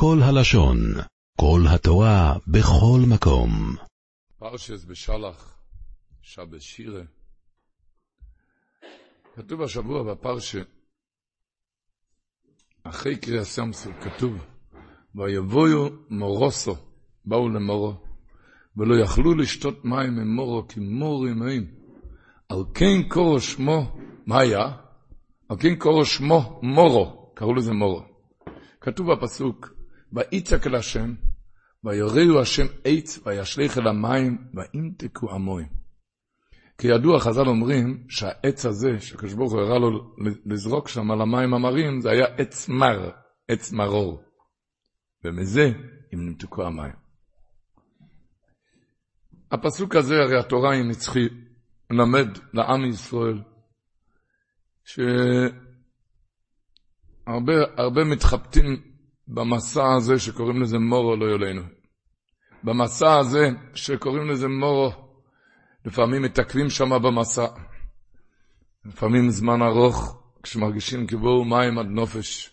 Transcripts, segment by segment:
כל הלשון, כל התורה, בכל מקום. פרשס בשלח, שבס שירה. כתוב השבוע בפרשה, אחרי קריאה סמסו, כתוב, ויבואו מורוסו, באו למורו, ולא יכלו לשתות מים ממורו, כי מור ימאים. על כן קורו שמו, מה היה? על כן קורו שמו מורו, קראו לזה מורו. כתוב בפסוק, ויצעק אל השם, ויורהו השם עץ, וישליך אל המים, וימתקו עמוים. כידוע, חז"ל אומרים שהעץ הזה, שקדוש ברוך הוא הראה לו לזרוק שם על המים המרים, זה היה עץ מר, עץ מרור. ומזה הם נמתקו המים. הפסוק הזה, הרי התורה היא נצחי, מלמד לעם ישראל, שהרבה מתחבטים במסע הזה שקוראים לזה מורו לא יולנו. במסע הזה שקוראים לזה מורו, לפעמים מתעכבים שם במסע. לפעמים זמן ארוך, כשמרגישים כבואו מים עד נופש.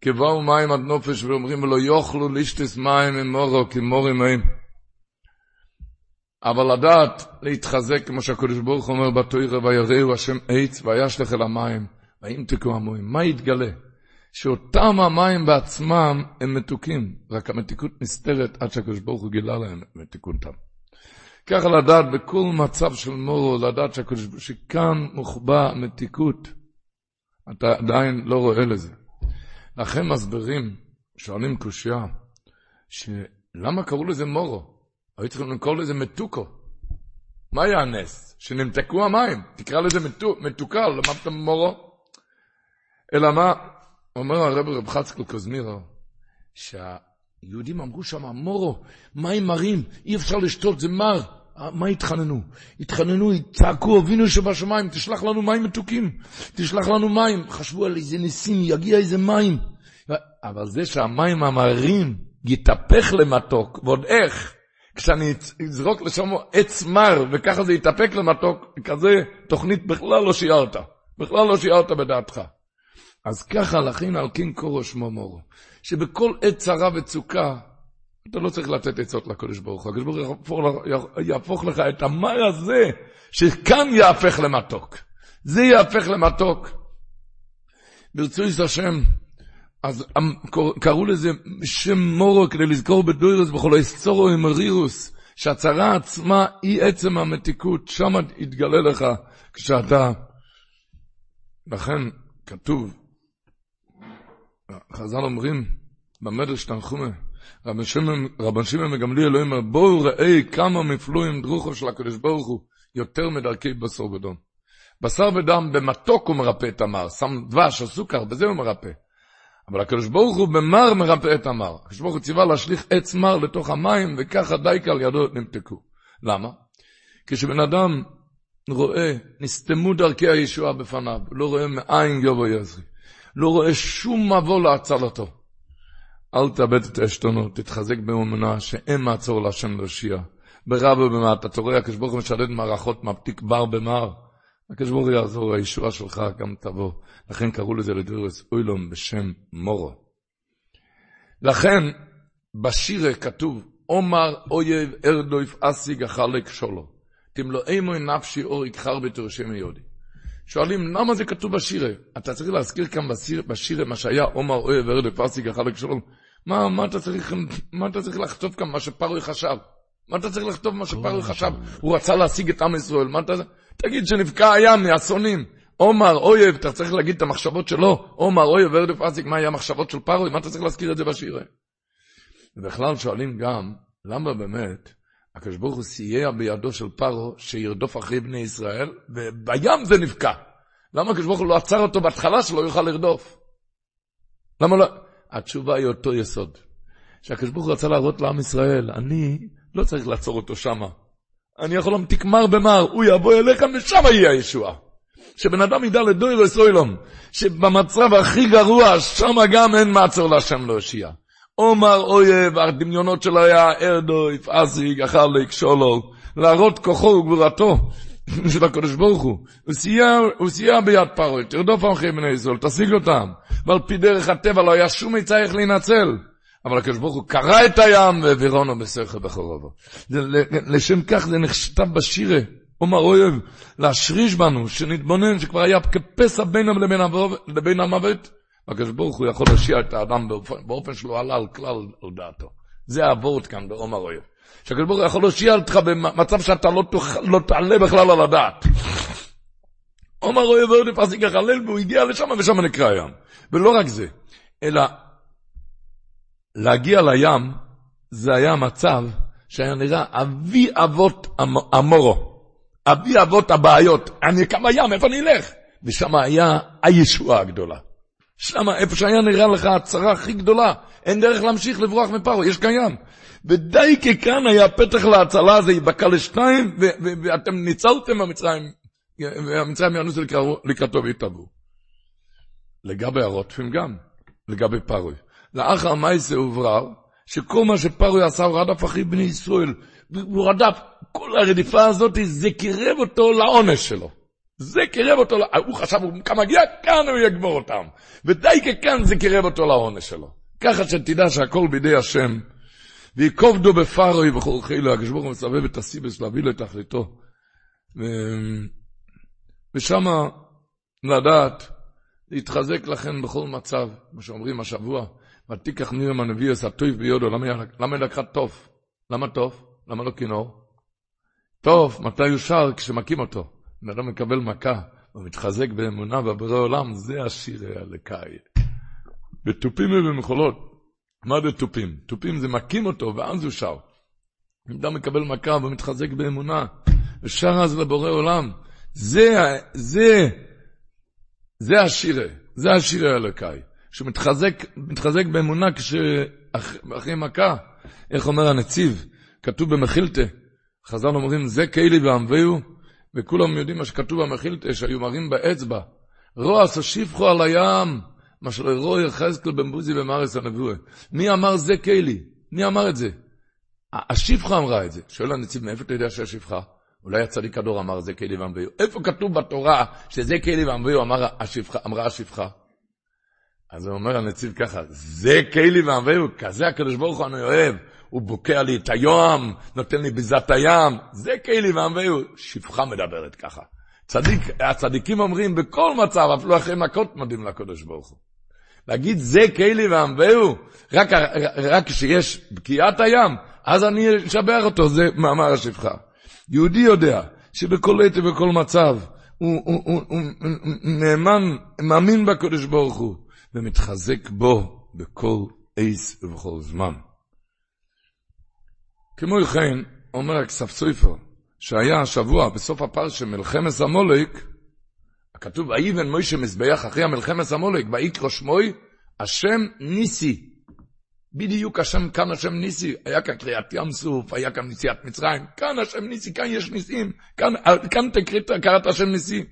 כבואו מים עד נופש ואומרים לו יאכלו לישטס מים עם מורו כמורים מים. אבל לדעת להתחזק, כמו שהקדוש ברוך אומר בתוירה, ויראו השם עץ וישלך אל המים, וימתקו המוים. מה יתגלה? שאותם המים בעצמם הם מתוקים, רק המתיקות נסתרת עד שהקדוש ברוך הוא גילה להם את מתיקותם. ככה לדעת בכל מצב של מורו, לדעת שהקדוש, שכאן מוחבא מתיקות, אתה עדיין לא רואה לזה. לכן מסבירים, שואלים קושייה, שלמה קראו לזה מורו? היו צריכים לקרוא לזה מתוקו. מה היה הנס? שנמתקו המים, תקרא לזה מתוקה, למדת מורו? אלא מה? אומר הרב רב חצקל קוזמירו, שהיהודים אמרו שם, מורו, מים מרים, אי אפשר לשתות, זה מר. מה התחננו? התחננו, צעקו, אבינו שבשמיים, תשלח לנו מים מתוקים, תשלח לנו מים. חשבו על איזה ניסים, יגיע איזה מים. אבל זה שהמים המרים יתהפך למתוק, ועוד איך? כשאני אזרוק לשם עץ מר, וככה זה יתהפק למתוק, כזה תוכנית בכלל לא שיערת. בכלל לא שיערת בדעתך. אז ככה כן קורו שמו מורו, שבכל עת צרה וצוקה, אתה לא צריך לתת עצות לקדוש ברוך הוא, הקדוש ברוך הוא יהפוך לך את המר הזה, שכאן יהפך למתוק. זה יהפך למתוק. ברצוי השם, אז קראו לזה שם מורו כדי לזכור בדוירוס בכל ההיסטורו עם רירוס, שהצרה עצמה היא עצם המתיקות, שם יתגלה לך כשאתה... לכן כתוב, חז"ל אומרים, במדרש תנחומה, רבן שמעון מגמלי אלוהים אומר, בואו ראי כמה מפלואים דרוכו של הקדוש ברוך הוא, יותר מדרכי בשר ודם. בשר ודם במתוק הוא מרפא את המר, שם דבש או סוכר, בזה הוא מרפא. אבל הקדוש ברוך הוא במר מרפא את המר. הקדוש ברוך הוא ציווה להשליך עץ מר לתוך המים, וככה דייקה על ידו נמתקו. למה? כשבן אדם רואה, נסתמו דרכי הישועה בפניו, לא רואה מאין יבוא יזרי. לא רואה שום מבוא להצלתו. אל תאבד את העשתונות, תתחזק באמונה שאין מעצור להשם להושיע. ברב ובמעט, אתה רואה, הקדוש ברוך הוא משדד מערכות, מבטיק בר במר. הקדוש ברוך הוא יעזור, הישועה שלך גם תבוא. לכן קראו לזה לדורס אוילום בשם מורו. לכן, בשירה כתוב, עומר אויב ארדויף אסיג החלק שולו. תמלואי מוי נפשי אור יכחר בתורשם היהודי. שואלים, למה זה כתוב בשירה? אתה צריך להזכיר כאן בשיר, בשירה מה שהיה עומר אוהב ארד פרסיק החלק שלום. מה, מה, אתה צריך, מה אתה צריך לכתוב כאן מה שפרוי חשב? מה אתה צריך לכתוב מה שפרוי חשב? הוא רצה להשיג את עם ישראל, מה אתה... תגיד שנבקע הים מאסונים. עומר אויב, אתה צריך להגיד את המחשבות שלו. עומר אויב ארד פרסיק, מה היה המחשבות של פרוי? מה אתה צריך להזכיר את זה בשירה? ובכלל שואלים גם, למה באמת הקדוש ברוך הוא סייע בידו של פרו שירדוף אחרי בני ישראל, ובים זה נבקע. למה הקדוש ברוך הוא לא עצר אותו בהתחלה שלא יוכל לרדוף? למה לא? התשובה היא אותו יסוד. שהקדוש ברוך הוא רצה להראות לעם ישראל, אני לא צריך לעצור אותו שמה. אני יכול להמתיק מר במר, הוא יבוא אליך ושם יהיה הישועה. שבן אדם ידע לדויר לסוילום, שבמצב הכי גרוע, שם גם אין מעצור להשם להושיע. עומר אויב, הדמיונות שלו היה ארדו, יפעסיק, אכל לקשולו, להראות כוחו וגבורתו של הקדוש ברוך הוא. הוא סייע ביד פרעה, תרדוף אחרי בני ישראל, תשיג אותם. ועל פי דרך הטבע לא היה שום עצה איך להינצל. אבל הקדוש ברוך הוא קרא את הים והעבירונו בשכל בחורבו. לשם כך זה נכתב בשירה, עומר אויב, להשריש בנו, שנתבונן, שכבר היה כפסע בינם לבין המוות, הקדוש ברוך הוא יכול להשיע את האדם באופן, באופן שלא עלה על כלל על דעתו. זה העבורת כאן בעומר אויב. שהקדוש ברוך הוא יכול להשיע אותך במצב שאתה לא, תוכל, לא תעלה בכלל על הדעת. עומר אויב ועוד פסיק החלל, והוא הגיע לשם ושם נקרא הים. ולא רק זה, אלא להגיע לים, זה היה מצב שהיה נראה אבי אבות המורו, אבי אבות הבעיות. אני כמה ים, איפה אני אלך? ושם היה הישועה הגדולה. שם, איפה שהיה נראה לך הצרה הכי גדולה, אין דרך להמשיך לברוח מפרו, יש קיים. ודי ככאן היה פתח להצלה הזה, ייבקע לשתיים, ואתם ניצלתם במצרים, והמצרים יענוסו לקראתו והתאבו. לגבי הרוטפים גם, לגבי פרוי. לאחר מייסה הוברר, שכל מה שפרוי עשה הוא רדף אחי בני ישראל. הוא רדף, כל הרדיפה הזאת, זה קירב אותו לעונש שלו. זה קירב אותו, הוא חשב, הוא מגיע כאן הוא יגמור אותם. ודי ככאן זה קירב אותו לעונש שלו. ככה שתדע שהכל בידי השם. ויקובדו בפרוי וכל חילו, הקדוש ברוך הוא מסבב את הסיבס להביא לו את תכליתו. ו... ושמה לדעת, להתחזק לכן בכל מצב, מה שאומרים השבוע, ותיקח נירם הנביא עשה טוב ביודו, למה היא לקחה טוב? למה טוב? למה לא כינור? טוב, מתי הוא שר? כשמכים אותו. אם אדם מקבל מכה, הוא מתחזק באמונה בבורא עולם, זה השיר הלקאי. בתופים ובמחולות. מה זה תופים? תופים זה מכים אותו, ואז הוא שר. אם אדם מקבל מכה ומתחזק באמונה, ושר אז לבורא עולם, זה, זה, זה השירה, זה השירה האלוקאי, שמתחזק מתחזק באמונה כשאחרי מכה, איך אומר הנציב, כתוב במחילתה, חז"ל אומרים, זה קהילי ועמביהו, וכולם יודעים מה שכתוב במחילתה, שהיו מראים באצבע, רוע שפכו על הים, מה שלרוע יחזקאל בן בוזי במארס הנבואה. מי אמר זה קהילי? מי אמר את זה? השפחה אמרה את זה. שואל הנציב, מאיפה אתה יודע שהשפחה? אולי הצדיק הדור אמר זה כלי ואמביהו. איפה כתוב בתורה שזה כלי ואמביהו אמרה השפחה? אז הוא אומר הנציב ככה, זה כלי ואמביהו, כזה הקדוש ברוך הוא אני אוהב, הוא בוקע לי את היום, נותן לי ביזת הים, זה כלי ואמביהו, שפחה מדברת ככה. צדיק, הצדיקים אומרים בכל מצב, אפילו אחרי מכות מודים לקדוש ברוך הוא. להגיד זה כלי ואמביהו, רק, רק כשיש בקיעת הים, אז אני אשבח אותו, זה מאמר השפחה. יהודי יודע שבכל עת ובכל מצב הוא, הוא, הוא, הוא, הוא נאמן, מאמין בקדוש ברוך הוא, ומתחזק בו בכל עץ ובכל זמן. כמו כן, אומר הכסף סופר, שהיה השבוע בסוף הפרשה מלחמת המולק, כתוב, ויבן מוישה מזבח אחרי המלחמת המולק, ויקרא שמוי, השם ניסי. בדיוק השם, כאן השם ניסי, היה כאן קריאת ים סוף, היה כאן נסיעת מצרים, כאן השם ניסי, כאן יש ניסים, כאן, כאן תקראת, קראת השם ניסי.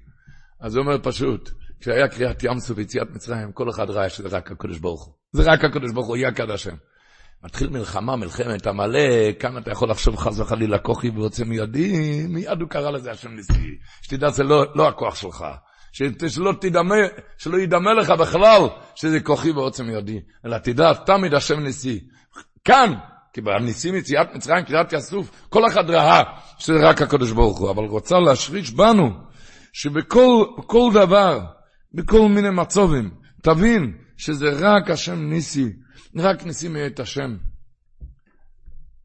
אז הוא אומר פשוט, כשהיה קריאת ים סוף ויציאת מצרים, כל אחד ראה שזה רק הקדוש ברוך הוא. זה רק הקדוש ברוך הוא, יקד השם. מתחיל מלחמה, מלחמת עמלק, כאן אתה יכול לחשוב חס וחלילה כוחי ורוצה מידי, מיד הוא קרא לזה השם ניסי. שתדע, זה לא, לא הכוח שלך. שלא תדמה, שלא ידמה לך בכלל שזה כוחי ועוצם ידי, אלא תדע תמיד השם ניסי. כאן, כי בניסים יציאת מצרים, קריאת יסוף, כל אחד ראה שזה רק הקדוש ברוך הוא, אבל רוצה להשריש בנו, שבכל דבר, בכל מיני מצובים, תבין שזה רק השם ניסי, רק ניסי מאת השם.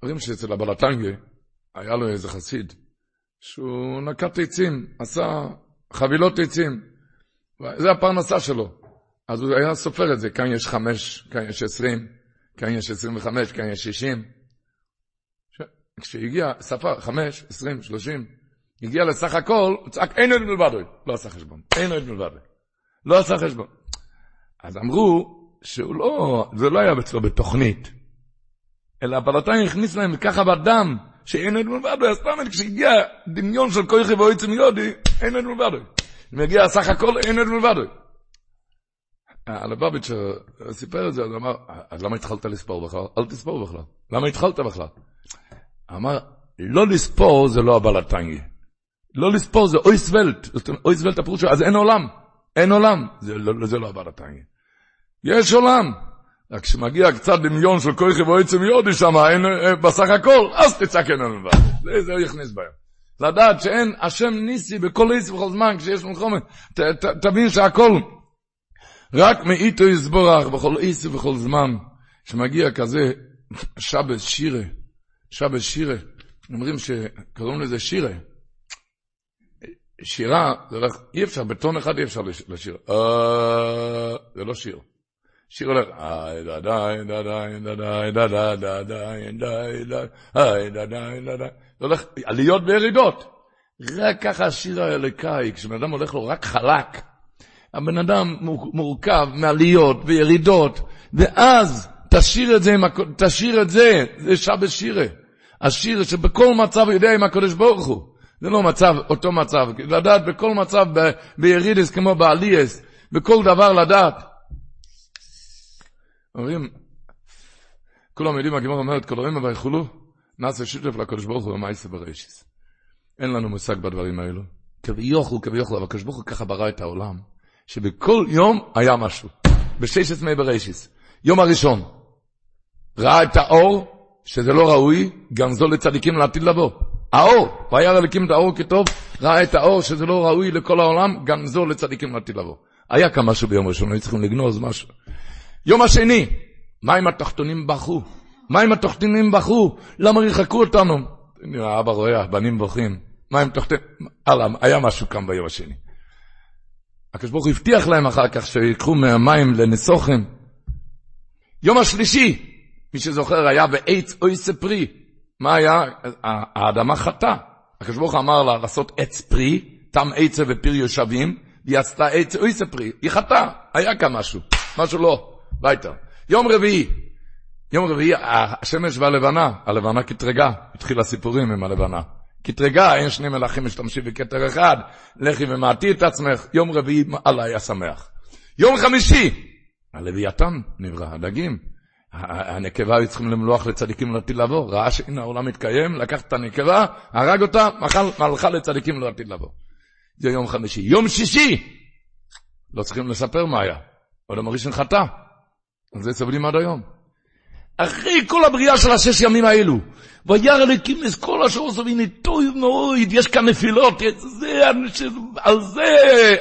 אומרים שאצל הבלטנגה, היה לו איזה חסיד, שהוא נקט עצים, עשה חבילות עצים. זה הפרנסה שלו. אז הוא היה סופר את זה, כאן יש חמש, כאן יש עשרים, כאן יש עשרים וחמש, כאן יש שישים. כשהגיע, ספר, חמש, עשרים, שלושים, הגיע לסך הכל, הוא צעק, אין עוד מלבדו. לא עשה חשבון, אין עוד מלבדו. לא עשה חשבון. אז אמרו שהוא לא, זה לא היה אצלו בתוכנית, אלא הפלטיים הכניס להם ככה בדם, שאין עוד מלבדו, אז פעם כשהגיע דמיון של כוי חיבו עצם יודי, אין עוד מלבדו. אם יגיע סך הכל, אין עוד מלבדו. הלבביץ' סיפר את זה, אז אמר, אז למה התחלת לספור בכלל? אל תספור בכלל. למה התחלת בכלל? אמר, לא לספור זה לא הבלטנגי. לא לספור זה אוי סוולט. אוי סוולט הפירוש אז אין עולם. אין עולם. זה לא, זה לא הבלטנגי. יש עולם. רק כשמגיע קצת דמיון של כוי חברו עצם יודי שם, אין אה, בסך הכל, אז תצעקן לנו בעד. זה, זה יכניס בהם. לדעת שאין השם ניסי בכל איסי בכל זמן, כשיש מלחומת, תבין שהכל רק מאיתו יסבורך בכל איסי ובכל זמן. כשמגיע כזה שבס שירה, שבס שירה, אומרים שקוראים לזה שירה. שירה, זה הולך, אי אפשר, בטון אחד אי אפשר לשיר. אה, זה לא שיר. שיר הולך, היי דא דא דא דא דא דא דא דא דא דא דא דא דא דא דא דא דה. זה הולך עליות וירידות. רק ככה השיר האלוקאי, כשבן אדם הולך לו רק חלק, הבן אדם מורכב מעליות וירידות, ואז תשאיר את זה, תשאיר את זה, זה שבת שירה. השיר שבכל מצב הוא יודע עם הקדוש ברוך הוא. זה לא מצב, אותו מצב, לדעת בכל מצב בירידס כמו בעליאס, בכל דבר לדעת. אומרים, כולם יודעים, הגמר אומרת, כל רמא ויכולו, נעשה שיתף לקדוש ברוך הוא ומעשה בראשיס. אין לנו מושג בדברים האלו. כביכול, כביכול, אבל הקדוש ברוך הוא ככה ברא את העולם, שבכל יום היה משהו. בשש עצמי בראשיס. יום הראשון, ראה את האור, שזה לא ראוי, גם זו לצדיקים לעתיד לבוא. האור, וירא אלוקים את האור כטוב, ראה את האור שזה לא ראוי לכל העולם, גם זו לצדיקים לעתיד לבוא. היה כאן משהו ביום ראשון, היו צריכים לגנוז משהו. יום השני, מים התחתונים בכו? מים התחתונים בכו? למה ריחקו אותנו? האבא רואה, הבנים בוכים. מים תחתונים, הלאה, היה משהו כאן ביום השני. הקדוש ברוך הוא הבטיח להם אחר כך שיקחו מהמים לנסוכם. יום השלישי, מי שזוכר, היה בעץ אויסה פרי. מה היה? האדמה חטאה. הקדוש ברוך הוא אמר לה לעשות עץ פרי, תם עצה ופיר יושבים, והיא עשתה עץ אויסה פרי. היא חטאה, היה כאן משהו, משהו לא. ביתה. יום רביעי, יום רביעי, השמש והלבנה, הלבנה קטרגה, התחיל הסיפורים עם הלבנה. קטרגה, אין שני מלכים משתמשים בכתר אחד, לכי ומעטי את עצמך, יום רביעי, אללה היה שמח. יום חמישי, הלוויתן נברא, הדגים. הנקבה היו צריכים למלוח לצדיקים לעתיד לבוא, ראה שהנה העולם מתקיים, לקח את הנקבה, הרג אותה, מלכה לצדיקים לעתיד לבוא. זה יום חמישי. יום שישי, לא צריכים לספר מה היה, עוד המראשון חטא. על זה סובלים עד היום. אחרי כל הבריאה של השש ימים האלו, וירא אלוקים את כל אשר עושה והנה טוב מאוד, יש כאן נפילות, זה, על זה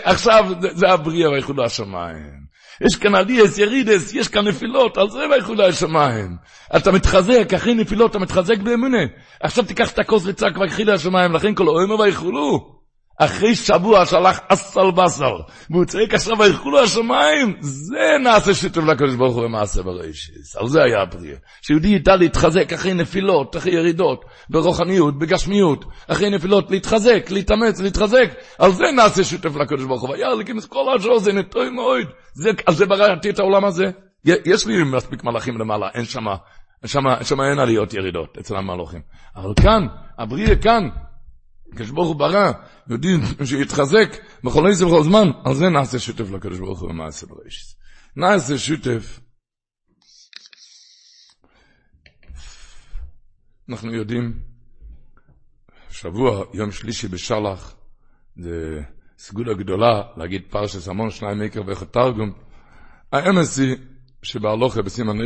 עכשיו, זה, זה הבריאה ויחודו השמיים. יש כאן עליאס, ירידס, יש כאן נפילות, על זה ויחודו השמיים. אתה מתחזק, אחרי נפילות אתה מתחזק באמונה. עכשיו תיקח את הכוס וצעק ויחיד השמיים, לכן כל אוהמה ויחולו. אחרי שבוע שהלך אסל בסל, והוא צועק עכשיו וילכו השמיים, זה נעשה שיתוף לקדוש ברוך הוא במעשה בראשיס. על זה היה הפריאה. שיהודי ידע להתחזק אחרי נפילות, אחרי ירידות, ברוחניות, בגשמיות, אחרי נפילות, להתחזק, להתאמץ, להתחזק. על זה נעשה שיתוף לקדוש ברוך הוא. וירא לקים את כל השור, זה נטוי מאוד. על זה בראתי את העולם הזה. יש לי מספיק מלאכים למעלה, אין שמה. שם אין עליות ירידות אצל המלאכים. אבל כאן, הבריאה כאן, הקדוש ברוך הוא ברא, יודעים שיתחזק בכל עשר וכל זמן, על זה נעשה שותף לקדוש ברוך הוא במעשה בראשית. נעשה שותף. אנחנו יודעים, שבוע, יום שלישי בשלח, זה סגולה גדולה להגיד פרשס המון שניים מקר ואיך תרגום. האמס היא שבהלוכה בסימן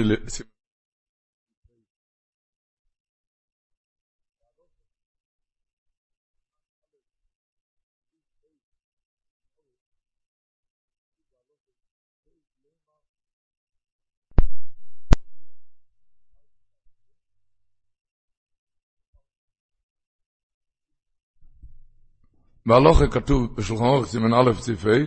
בהלוכה כתוב בשולחן אורך סימן א' ציפי,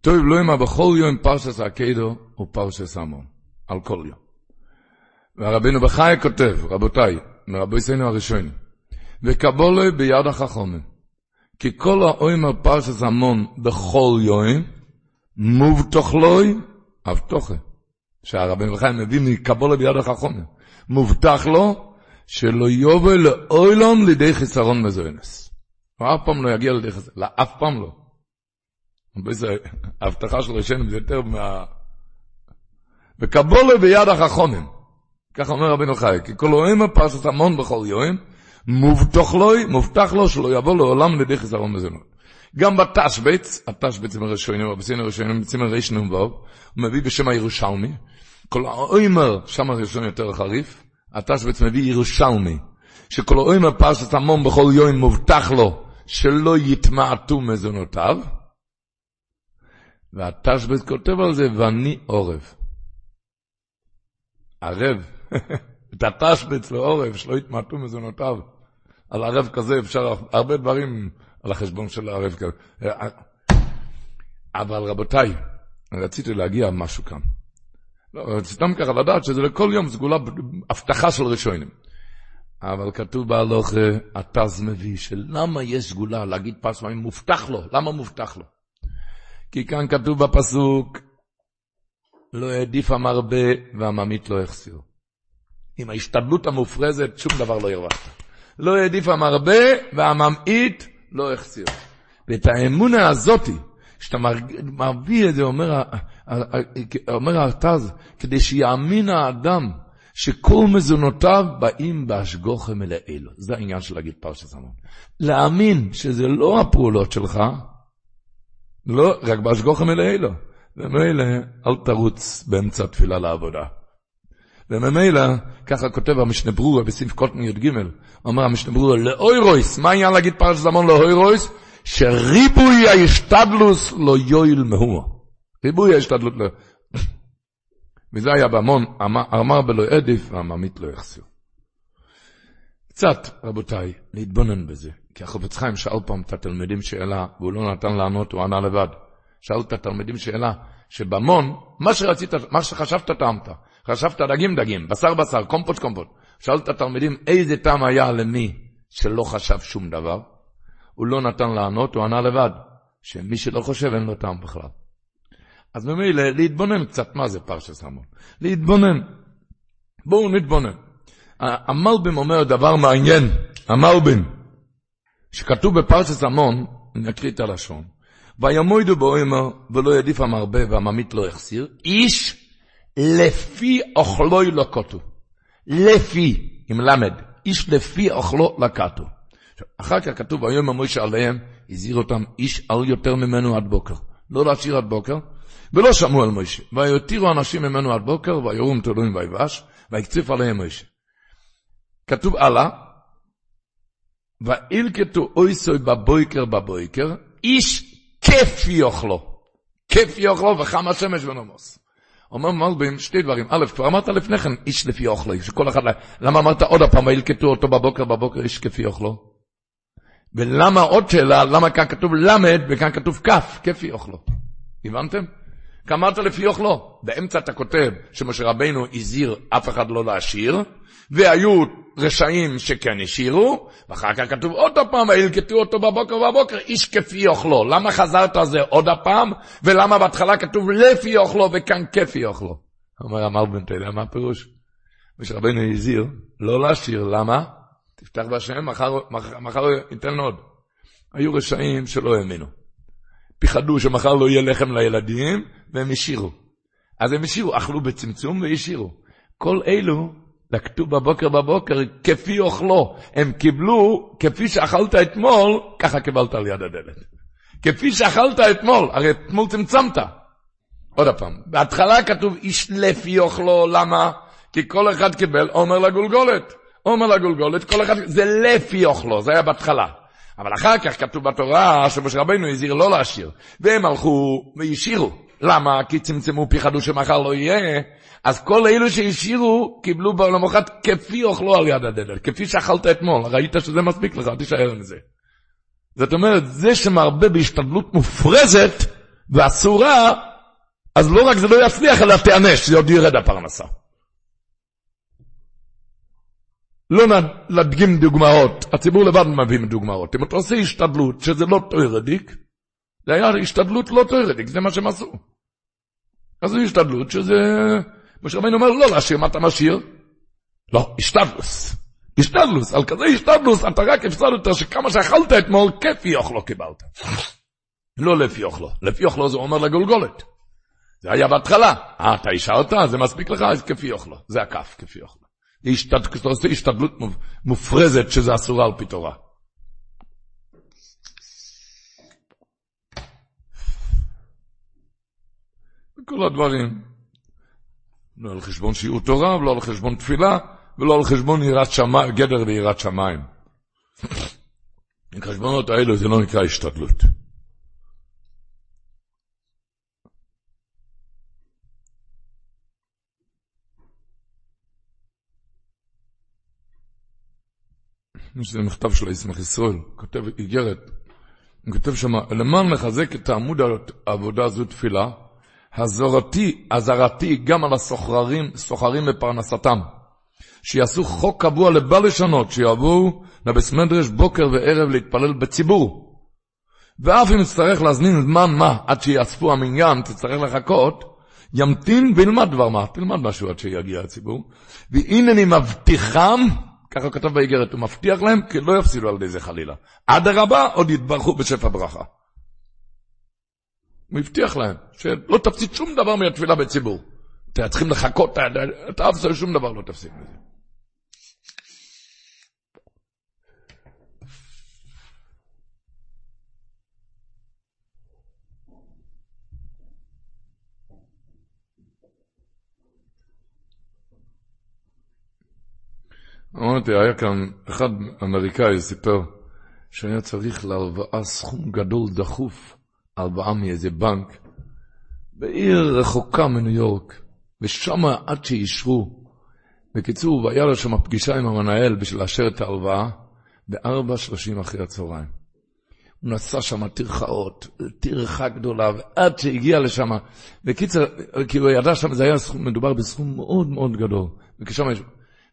טוב לא ימה בכל יום פרשס הקדו ופרשס המון, על כל יום. והרבינו בחי כותב, רבותיי, מרבי סיינו הראשון, וקבולו ביד החכומים, כי כל האוימר פרשס המון בכל יום, מובטח לוי, אבטוחה. שהרבינו בחי מביא מקבולו ביד החכומים, מובטח לו, שלא יובל לאוילום לידי חיסרון מזוינס. הוא אף פעם לא יגיע לדרך הזה, לא, אף פעם לא. ההבטחה של ראשונים זה יותר מה... וקבולה ביד החכונים. ככה אומר רבינו חי, כי כל אוהמה פרשת המון בכל יום, מובטח לו, מובטח לו שלא יבוא לעולם לידי חיסרון מזונות. גם בתשבץ, התשבץ עם הראשונים, בציין הראשונים, בציין הראשונים וו, הוא מביא בשם הירושלמי, כל האוימר, שם הראשון יותר חריף, התשבץ מביא ירושלמי, שכל האוימר פרשת המון בכל יום מובטח לו שלא יתמעטו מזונותיו, והתשבץ כותב על זה, ואני עורב. ערב, את התשבץ לעורב, שלא יתמעטו מזונותיו. על ערב כזה אפשר הרבה דברים על החשבון של הערב כזה. אבל רבותיי, רציתי להגיע משהו כאן. לא, סתם ככה לדעת שזה לכל יום סגולה, הבטחה של ראשונים. אבל כתוב בהלוך, התז מביא, שלמה יש סגולה להגיד פעמים מובטח לו, למה מובטח לו? כי כאן כתוב בפסוק, לא העדיף המרבה והממית לא החסיר. עם ההשתדלות המופרזת, שום דבר לא ירווחת. לא העדיף המרבה והממעיט לא החסיר. ואת האמונה הזאתי, שאתה מביא את זה, אומר, אומר הרטז, כדי שיאמין האדם שכל מזונותיו באים בהשגוחם אל האלו. זה העניין של להגיד פרשת המון. להאמין שזה לא הפעולות שלך, לא, רק בהשגוחם אל האלו. וממילא אל תרוץ באמצע התפילה לעבודה. וממילא, ככה כותב המשנה ברורה בסעיף קוטן י"ג, אומר המשנה ברורה, לאוירויס, מה העניין להגיד פרשת זמון לאוירויס? שריבוי ההשתדלוס לא יועיל מהו. ריבוי ההשתדלות לא... וזה היה בהמון, אמר בלא עדיף והממית לא יחסיר. קצת, רבותיי, להתבונן בזה. כי החופץ חיים שאל פעם את התלמידים שאלה, והוא לא נתן לענות, הוא ענה לבד. שאל את התלמידים שאלה, שבמון, מה שרצית, מה שחשבת טעמת. חשבת דגים דגים, בשר בשר, קומפוט קומפוט. שאל את התלמידים איזה טעם היה למי שלא חשב שום דבר. הוא לא נתן לענות, הוא ענה לבד, שמי שלא חושב אין לו טעם בכלל. אז ממילא להתבונן קצת מה זה פרשס המון. להתבונן. בואו נתבונן. המלבים אומר דבר מעניין, המלבים, שכתוב בפרשס המון, אני אקריא את הלשון, וימוידו באוימר ולא ידיף המרבה והממית לא יחסיר, איש לפי אוכלו ילקוטו. לפי, עם למד, איש לפי אוכלו לקטו. אחר כך כתוב, ויאמר מוישה עליהם, הזהיר אותם, איש אל יותר ממנו עד בוקר. לא להשאיר עד בוקר, ולא שמעו על מוישה. ויותירו אנשים ממנו עד בוקר, ויורום תלויים ויבש, ויקציף עליהם מוישה. כתוב הלאה, ואילקטו אויסוי בבויקר בבויקר, איש כיף יאכלו. כיף יאכלו וחם השמש ונומוס. אומר מלבין שתי דברים. א', כבר אמרת לפני כן, איש לפי אוכלו, שכל אחד, למה אמרת עוד הפעם, וילקטו אותו בבוקר, בבוקר איש כפי אוכלו? ולמה עוד שאלה, למה כאן כתוב למד וכאן כתוב כף, כפי אוכלו? הבנתם? כי אמרת לפי אוכלו. באמצע אתה כותב שמשה רבנו הזהיר אף אחד לא להשאיר, והיו רשעים שכן השאירו, ואחר כך כתוב עוד הפעם, הלקטו אותו בבוקר ובבוקר, איש כפי אוכלו. למה חזרת על זה עוד הפעם, ולמה בהתחלה כתוב לפי אוכלו וכאן כפי אוכלו? אומר אמר בן תלה, מה הפירוש? משה רבנו הזהיר לא להשאיר, למה? תפתח בהשם, מחר, מחר, מחר ייתן עוד. היו רשעים שלא האמינו. פיחדו שמחר לא יהיה לחם לילדים, והם השאירו. אז הם השאירו, אכלו בצמצום והשאירו. כל אלו לקטו בבוקר בבוקר כפי אוכלו. הם קיבלו, כפי שאכלת אתמול, ככה קיבלת על יד הדלת. כפי שאכלת אתמול, הרי אתמול צמצמת. עוד פעם, בהתחלה כתוב איש לפי אוכלו, למה? כי כל אחד קיבל עומר לגולגולת. עומר לגולגולת, כל אחד, זה לפי אוכלו, זה היה בהתחלה. אבל אחר כך כתוב בתורה שמשה רבנו הזהיר לא להשאיר. והם הלכו והשאירו. למה? כי צמצמו פיחדו שמחר לא יהיה. אז כל אלו שהשאירו קיבלו למחרת כפי אוכלו על יד הדלת, כפי שאכלת אתמול. ראית שזה מספיק לך, תישאר מזה. זאת אומרת, זה שמרבה בהשתדלות מופרזת ואסורה, אז לא רק זה לא יצליח, אלא תיענש, זה עוד ירד הפרנסה. לא נדגים דוגמאות, הציבור לבד מביא דוגמאות. אם אתה עושה השתדלות שזה לא תוירדיק, זה היה השתדלות לא תוירדיק, זה מה שהם עשו. אז זו השתדלות שזה... משה רבינו אומר, לא להשאיר, מה אתה משאיר? לא, השתדלוס. השתדלוס, על כזה השתדלוס, אתה רק הפסדת שכמה שאכלת אתמול, כפי אוכלו קיבלת. לא לפי אוכלו, לפי אוכלו זה אומר לגולגולת. זה היה בהתחלה. אה, אתה השארת? זה מספיק לך? אז כפי אוכלו. זה הכף, כפי אוכלו. אתה עושה השתדלות מופרזת שזה אסורה על פי תורה. כל הדברים. לא על חשבון שיעור תורה, ולא על חשבון תפילה, ולא על חשבון יראת שמיים, גדר ויראת שמיים. החשבונות האלו זה לא נקרא השתדלות. יש לזה מכתב של ישמח ישראל, כותב איגרת, הוא כותב שם, למען לחזק את העמוד העבודה הזו תפילה, הזורתי, הזרתי גם על הסוחרים, סוחרים בפרנסתם, שיעשו חוק קבוע לבל לשנות, שיבואו לבית מדרש בוקר וערב להתפלל בציבור. ואף אם יצטרך להזמין זמן מה עד שיאספו המניין, תצטרך לחכות, ימתין וילמד דבר מה, תלמד משהו עד שיגיע הציבור. והנה אני מבטיחם, ככה כתב באיגרת, הוא מבטיח להם כי לא יפסידו על ידי זה חלילה. אדרבה, עוד יתברכו בשפע ברכה. הוא הבטיח להם שלא תפסיד שום דבר מהתפילה בציבור. אתם צריכים לחכות, אתה אף שום דבר לא תפסיד מזה. אמרתי, היה כאן אחד אמריקאי סיפר שהיה צריך להלוואה סכום גדול דחוף, הלוואה מאיזה בנק, בעיר רחוקה מניו יורק, ושם עד שאישרו. בקיצור, והיה לו שם פגישה עם המנהל בשביל לאשר את ההלוואה, בארבע שלושים אחרי הצהריים. הוא נסע שם טרחאות, טרחה גדולה, ועד שהגיע לשם, בקיצר, הוא ידע שם, זה היה סכום, מדובר בסכום מאוד מאוד גדול. וכשם יש...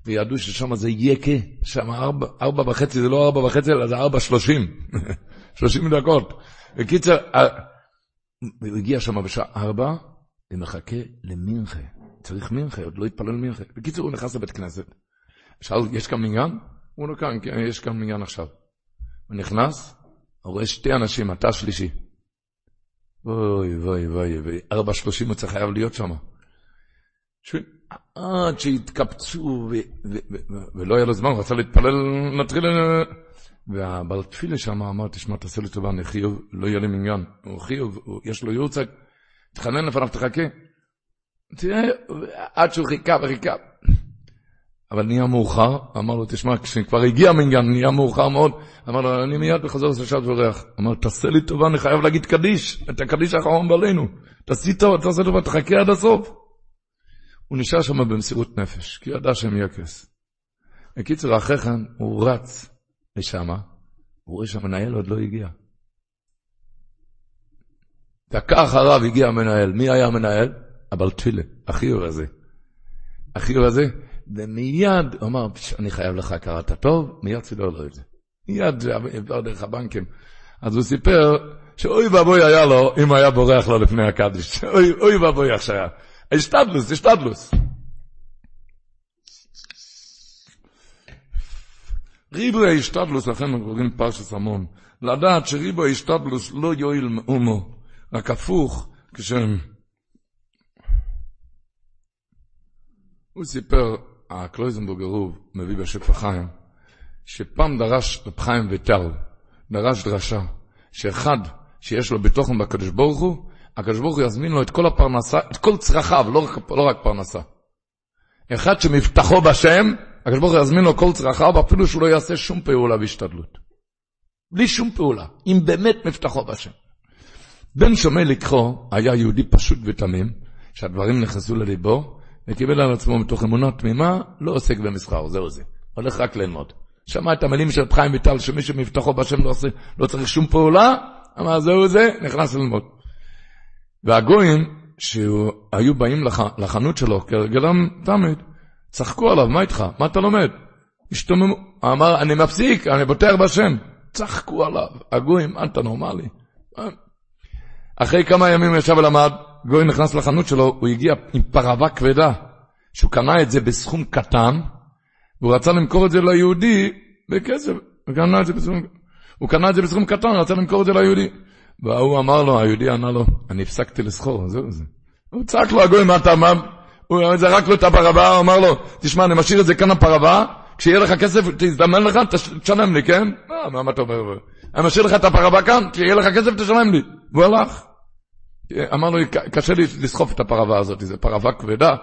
וידעו ששם זה יקה, שם ארבע, ארבע וחצי, זה לא ארבע וחצי, אלא זה ארבע שלושים, שלושים דקות. בקיצר, הוא הגיע שם בשעה ארבע, ומחכה למינכה. צריך מינכה, עוד לא התפלל מינכה. בקיצור, הוא נכנס לבית כנסת. שאל, יש כאן מניין? הוא לא כאן, כן, יש כאן מניין עכשיו. הוא נכנס, הוא רואה שתי אנשים, אתה שלישי. אוי, אוי, אוי, אוי, ארבע שלושים הוא צריך חייב להיות שם. עד שהתקבצו, ולא היה לו זמן, רצה להתפלל, נטריל, והבעל תפילה שם אמר, תשמע, תעשה לי טובה, אני חיוב, לא יהיה לי מניין. הוא חיוב, יש לו יורצק, תחנן לפניו, תחכה. תראה, עד שהוא חיכה וחיכה. אבל נהיה מאוחר, אמר לו, תשמע, כשכבר הגיע המניין, נהיה מאוחר מאוד, אמר לו, אני מיד בחזור לשעת וריח. אמר, תעשה לי טובה, אני חייב להגיד קדיש, את הקדיש האחרון בעלינו. תעשי טוב, תעשה טובה, תחכה עד הסוף. הוא נשאר שם במסירות נפש, כי ידע שהם יקס. בקיצור, אחרי כן הוא רץ לשם, הוא רואה שהמנהל עוד לא הגיע. דקה אחריו הגיע המנהל. מי היה המנהל? אבל תפילה, החיור הזה. החיור הזה, ומיד הוא אמר, אני חייב לך הכרת הטוב, מיד סידר לו את זה. מיד זה עבר דרך הבנקים. אז הוא סיפר שאוי ואבוי היה לו אם היה בורח לו לפני הקדיש. אוי ואבוי איך שהיה. השתדלוס, השתדלוס. ריבו ההשתדלוס, לכן קוראים פרשס המון, לדעת שריבו ההשתדלוס לא יועיל מאומו, רק הפוך, כשהם... הוא סיפר, הקלויזנבורג הרוב, מביא בשפע חיים, שפעם דרש רב חיים ויטל, דרש דרשה, שאחד שיש לו בתוכן בקדוש ברוך הוא, הקדוש ברוך הוא יזמין לו את כל הפרנסה, את כל צרכיו, לא רק, לא רק פרנסה. אחד שמבטחו בשם, הקדוש ברוך הוא יזמין לו כל צרכיו, אפילו שהוא לא יעשה שום פעולה בהשתדלות. בלי שום פעולה, אם באמת מבטחו בשם. בן שומע לקחו היה יהודי פשוט ותמים, שהדברים נכנסו לליבו, וקיבל על עצמו מתוך אמונה תמימה, לא עוסק במסחר, זהו זה. הולך רק ללמוד. שמע את המילים של חיים ויטל, שמי שמבטחו בשם לא, עושה, לא צריך שום פעולה, אמר זהו זה, נכנס ללמוד. והגויים שהיו באים לח, לחנות שלו כרגלם תמיד, צחקו עליו, מה איתך? מה אתה לומד? השתוממו, אמר, אני מפסיק, אני בוטח בשם. צחקו עליו, הגויים, אתה נורמלי. אחרי כמה ימים ישב ולמד, גוי נכנס לחנות שלו, הוא הגיע עם פרווה כבדה, שהוא קנה את זה בסכום קטן, והוא רצה למכור את זה ליהודי בכסף. הוא קנה את זה בסכום, הוא קנה את זה בסכום קטן, רצה למכור את זה ליהודי. והוא אמר לו, היהודי ענה לו, אני הפסקתי לסחור, זהו זה. הוא צעק לו, הגוי, מה אתה, מה? הוא זרק לו את הפרווה, הוא אמר לו, תשמע, אני משאיר את זה כאן הפרווה, כשיהיה לך כסף, תזדמן לך, תשלם לי, כן? מה, מה אתה אומר? אני משאיר לך את הפרווה כאן, כשיהיה לך כסף, תשלם לי. והוא הלך. אמר לו, קשה לי לסחוף את הפרווה הזאת, זו פרווה כבדה.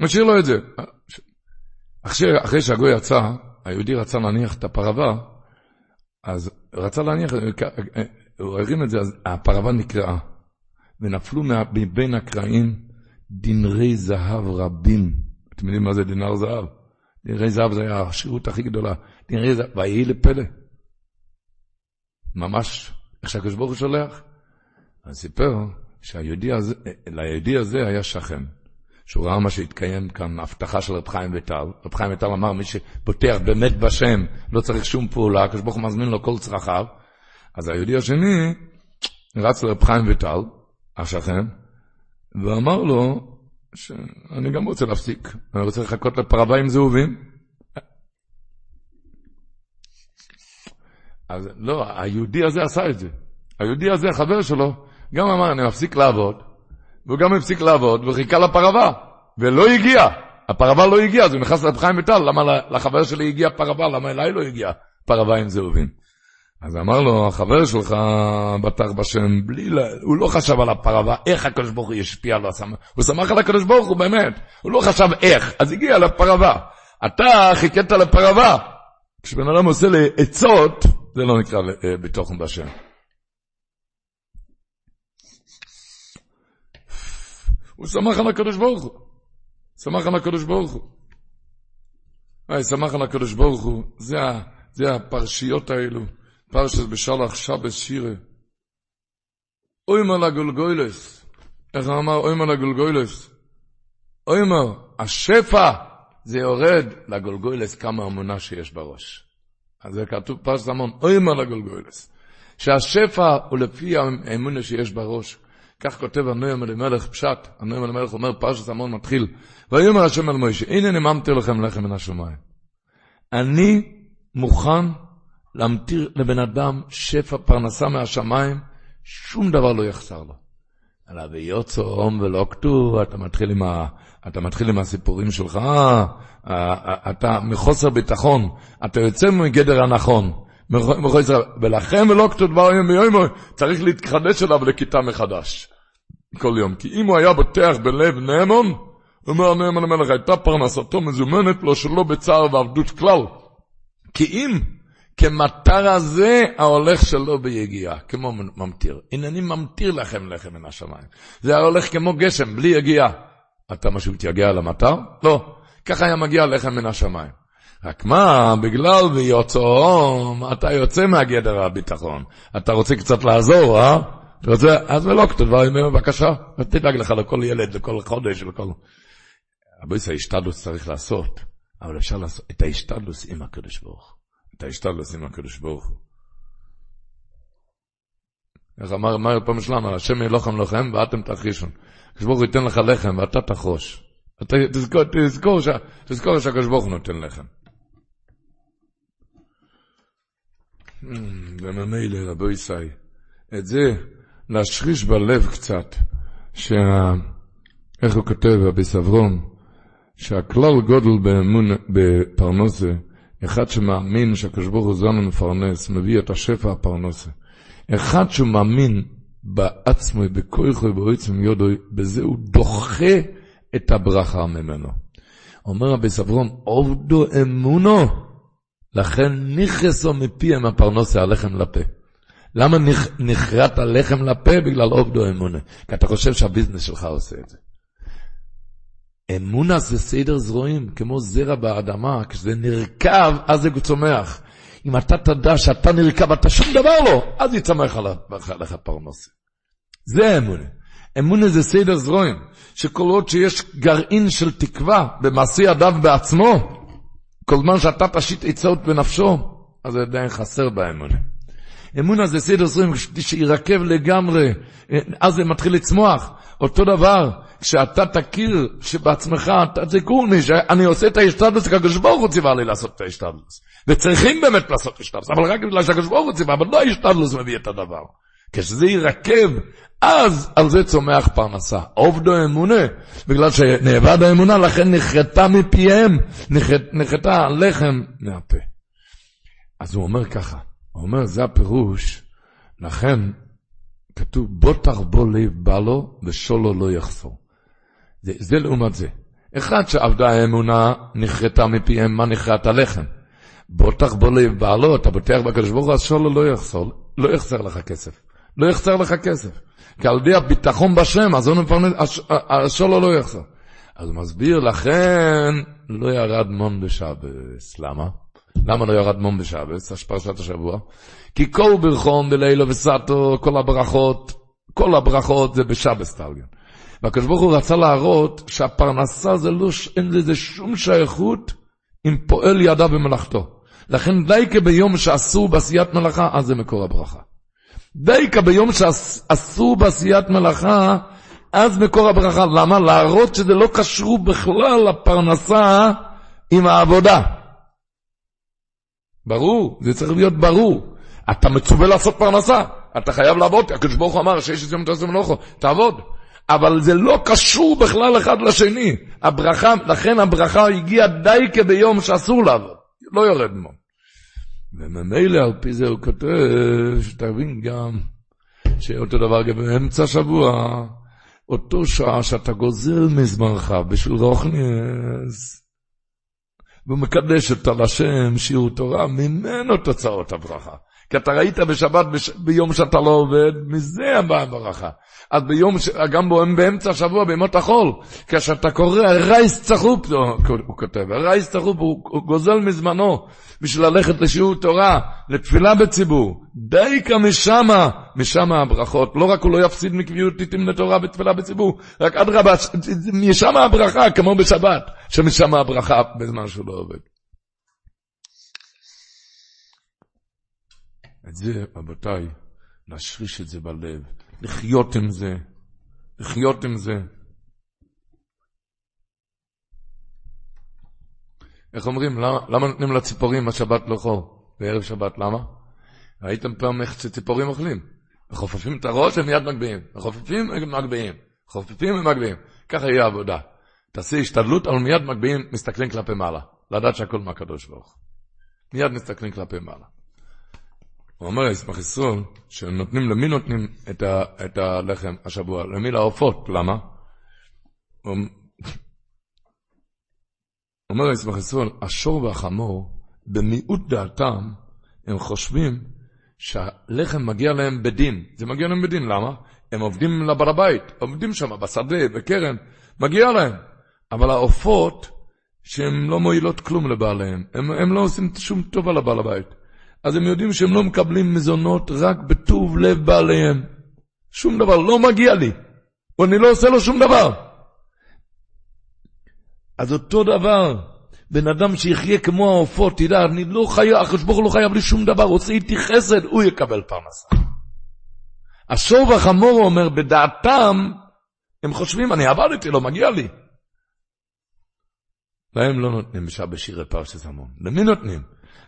משאיר לו את זה. אחרי שהגוי יצא, היהודי רצה להניח את הפרווה, אז רצה להניח, הוא הרים את זה, אז הפרווה נקרעה. ונפלו מבין הקרעים דנרי זהב רבים. אתם יודעים מה זה דינר זהב? דנרי זהב זה היה השירות הכי גדולה. דנרי זהב, ויהי לפלא. ממש, איך שהקדוש ברוך הוא שולח. אז סיפר שהיהודי הזה, ליהודי הזה היה שכן. שהוא ראה מה שהתקיים כאן, הבטחה של רב חיים ויטל. רב חיים ויטל אמר, מי שפותח באמת בשם, לא צריך שום פעולה, הקדוש ברוך הוא מזמין לו כל צרכיו. אז היהודי השני רץ לרב חיים ויטל, השכן, ואמר לו, שאני גם רוצה להפסיק, אני רוצה לחכות לפרווה זהובים. אז לא, היהודי הזה עשה את זה. היהודי הזה, החבר שלו, גם אמר, אני מפסיק לעבוד, והוא גם הפסיק לעבוד, וחיכה לפרווה, ולא הגיע. הפרווה לא הגיעה, אז הוא נכנס לרב חיים ויטל, למה לחבר שלי הגיע פרווה, למה אליי לא הגיע פרווה עם זהובים? אז אמר לו, החבר שלך בטח בשם, בלי, ל... הוא לא חשב על הפרווה, איך הקדוש ברוך הוא ישפיע לו, הוא שמח על הקדוש ברוך הוא באמת, הוא לא חשב איך, אז הגיע לפרווה. אתה חיכית לפרווה. כשבן אדם עושה לי עצות, זה לא נקרא אה, בתוכן בשם. הוא שמח על הקדוש ברוך הוא. שמח על הקדוש ברוך הוא. היי, שמח על הקדוש ברוך הוא, זה, זה הפרשיות האלו, פרשת בשלח שבס שירה. אוימר לגולגוילס, איך הוא אמר אוימר לגולגוילס? אוימר, השפע זה יורד לגולגוילס כמה אמונה שיש בראש. אז זה כתוב פרשת המון, אוימר לגולגוילס. שהשפע הוא לפי האמונה שיש בראש. כך כותב הנועם אלימלך פשט, הנועם אלימלך אומר פרשת המון מתחיל, ויאמר השם אל מוישה, הנה נממתי לכם לחם מן השמיים. אני מוכן להמטיר לבן אדם שפע פרנסה מהשמיים, שום דבר לא יחסר לו. אלא ויוצא הום ולא כתוב, אתה מתחיל עם, ה, אתה מתחיל עם הסיפורים שלך, אה, אתה מחוסר ביטחון, אתה יוצא מגדר הנכון. ולכן ולא כתוב דבר יום ביום, צריך להתחדש אליו לכיתה מחדש. כל יום. כי אם הוא היה בוטח בלב נאמון, אומר הנאמון המלך, הייתה פרנסתו מזומנת לו שלא בצער ועבדות כלל. כי אם כמטר הזה ההולך שלו ביגיעה, כמו ממטיר. הנני ממטיר לכם לחם מן השמיים. זה היה הולך כמו גשם, בלי יגיעה. אתה משהו מתייגע על המטר? לא. ככה היה מגיע לחם מן השמיים. רק מה, בגלל ויוצאום, אתה יוצא מהגדר הביטחון. אתה רוצה קצת לעזור, אה? אתה רוצה, אז ולא כתוב דברים, בבקשה, תדאג לך לכל ילד, לכל חודש, לכל... הבויס ההשתדלוס צריך לעשות, אבל אפשר לעשות את ההשתדלוס עם הקדוש ברוך את ההשתדלוס עם הקדוש ברוך הוא. איך אמר מאיר פעם שלנו, השם ילוחם לכם ואתם תחישון. הקדוש ברוך הוא ייתן לך לחם ואתה תחרוש. תזכור, תזכור, תזכור שהקדוש ברוך הוא נותן לחם. וממילא רבו ישי, את זה להשריש בלב קצת, שה... איך הוא כותב, רבי סברון, שהכלל גודל באמון, בפרנסה, אחד שמאמין שהקדוש ברוך הוא זמן מפרנס, מביא את השפע הפרנסה. אחד שמאמין בעצמו, בכויכו ובעצם יודו, בזה הוא דוחה את הברכה ממנו. אומר רבי סברון, עובדו אמונו, לכן נכנסו מפיהם הפרנסה הלחם לפה. למה נחרט הלחם לפה? בגלל עובדו אמונה. כי אתה חושב שהביזנס שלך עושה את זה. אמונה זה סדר זרועים, כמו זרע באדמה, כשזה נרקב, אז זה צומח. אם אתה תדע שאתה נרקב, אתה שום דבר לא, אז יצמח עליך פרנסה. זה אמונה. אמונה זה סדר זרועים, שכל עוד שיש גרעין של תקווה במעשי אדם בעצמו, כל זמן שאתה תשית עצות בנפשו, אז זה עדיין חסר באמונה. אמונה זה סדר זרועים שירקב לגמרי, אז זה מתחיל לצמוח. אותו דבר, כשאתה תכיר שבעצמך, אתה זה גורני, שאני עושה את ההשתדלוס, כי הקדוש ברוך הוא ציווה לי לעשות את ההשתדלוס. וצריכים באמת לעשות את ההשתדלוס, אבל רק בגלל שהקדוש ברוך הוא ציווה, אבל לא ההשתדלוס מביא את הדבר. כשזה יירקב, אז על זה צומח פרנסה. עובדו אמונה, בגלל שנאבד האמונה, לכן נחרטה מפיהם, נחרטה הלחם מהפה. אז הוא אומר ככה, הוא אומר, זה הפירוש, לכן כתוב, בוא תרבו לב בא לו ושולו לא יחסור. זה, זה לעומת זה. אחד שעבדה האמונה, נכרתה מפיהם, מה נכרת הלחם? בוטח בו לב בעלו, אתה בוטח בקדוש ברוך הוא, אז שולו לא יחסור, לא יחסר לך כסף. לא יחסר לך כסף. כי על ידי הביטחון בשם, אז השולו לא יחסר. אז מסביר, לכן לא ירד מון בשבס. למה? למה לא ירד מון בשבס? פרשת השבוע. כי כל ברכון בלילה וסתו, כל הברכות, כל הברכות זה בשבס טליון. והקדוש ברוך הוא רצה להראות שהפרנסה זה לא, אין לזה שום שייכות עם פועל ידה במלאכתו. לכן דייקה ביום שאסור בעשיית מלאכה, אז זה מקור הברכה. דייקה ביום שאסור בעשיית מלאכה, אז מקור הברכה. למה? להראות שזה לא קשור בכלל לפרנסה עם העבודה. ברור, זה צריך להיות ברור. אתה מצווה לעשות פרנסה, אתה חייב לעבוד, הקדוש ברוך הוא אמר שיש את יום תעשה מלאכו, תעבוד. אבל זה לא קשור בכלל אחד לשני. הברכה, לכן הברכה הגיעה די כביום שאסור לעבוד, לא יורד מו. וממילא על פי זה הוא כותב, שתבין גם, שאותו דבר גם באמצע השבוע, אותו שעה שאתה גוזל מזמנך בשביל רוכניאס, ומקדש אותה לשם, שיעור תורה, ממנו תוצאות הברכה. כי אתה ראית בשבת, בש... ביום שאתה לא עובד, מזה הבאה הברכה. אז ביום, ש... גם באמצע השבוע, בימות החול, כשאתה קורא רייס צחופ, הוא כותב, רייס צחופ, הוא גוזל מזמנו בשביל ללכת לשיעור תורה, לתפילה בציבור. דייקה משמה, משמה הברכות. לא רק הוא לא יפסיד מקביעות עיתים לתורה בתפילה בציבור, רק אדרבה, משמה הברכה, כמו בשבת, שמשמה הברכה בזמן שהוא לא עובד. את זה, רבותיי, להשריש את זה בלב, לחיות עם זה, לחיות עם זה. איך אומרים, למה, למה נותנים לציפורים השבת לאכול, בערב שבת, למה? ראיתם פעם איך שציפורים אוכלים? מחופפים את הראש, הם מיד מגביהים. מחופפים, הם מגביהים. מחופפים. ככה יהיה העבודה. תעשי השתדלות, אבל מיד מגביהים, מסתכלים כלפי מעלה. לדעת שהכל מהקדוש ברוך מיד מסתכלים כלפי מעלה. הוא אומר, ישמח ישראל, שנותנים, למי נותנים את, ה, את הלחם השבוע? למי לעופות, למה? הוא אומר, ישמח ישראל, השור והחמור, במיעוט דעתם, הם חושבים שהלחם מגיע להם בדין. זה מגיע להם בדין, למה? הם עובדים לבעל הבית, עובדים שם בשדה, בקרן, מגיע להם. אבל העופות, שהן לא מועילות כלום לבעליהם, הם, הם לא עושים שום טובה לבעל הבית. אז הם יודעים שהם לא מקבלים מזונות רק בטוב לב בעליהם. שום דבר, לא מגיע לי. ואני לא עושה לו שום דבר. אז אותו דבר, בן אדם שיחיה כמו העופות, תדע, אני לא חייב, הקדוש ברוך הוא לא חייב לי שום דבר, עושה איתי חסד, הוא יקבל פרנסה. השור והחמור אומר, בדעתם, הם חושבים, אני עבדתי, לא מגיע לי. להם לא נותנים בשעה בשירי פרשת המון. למי נותנים?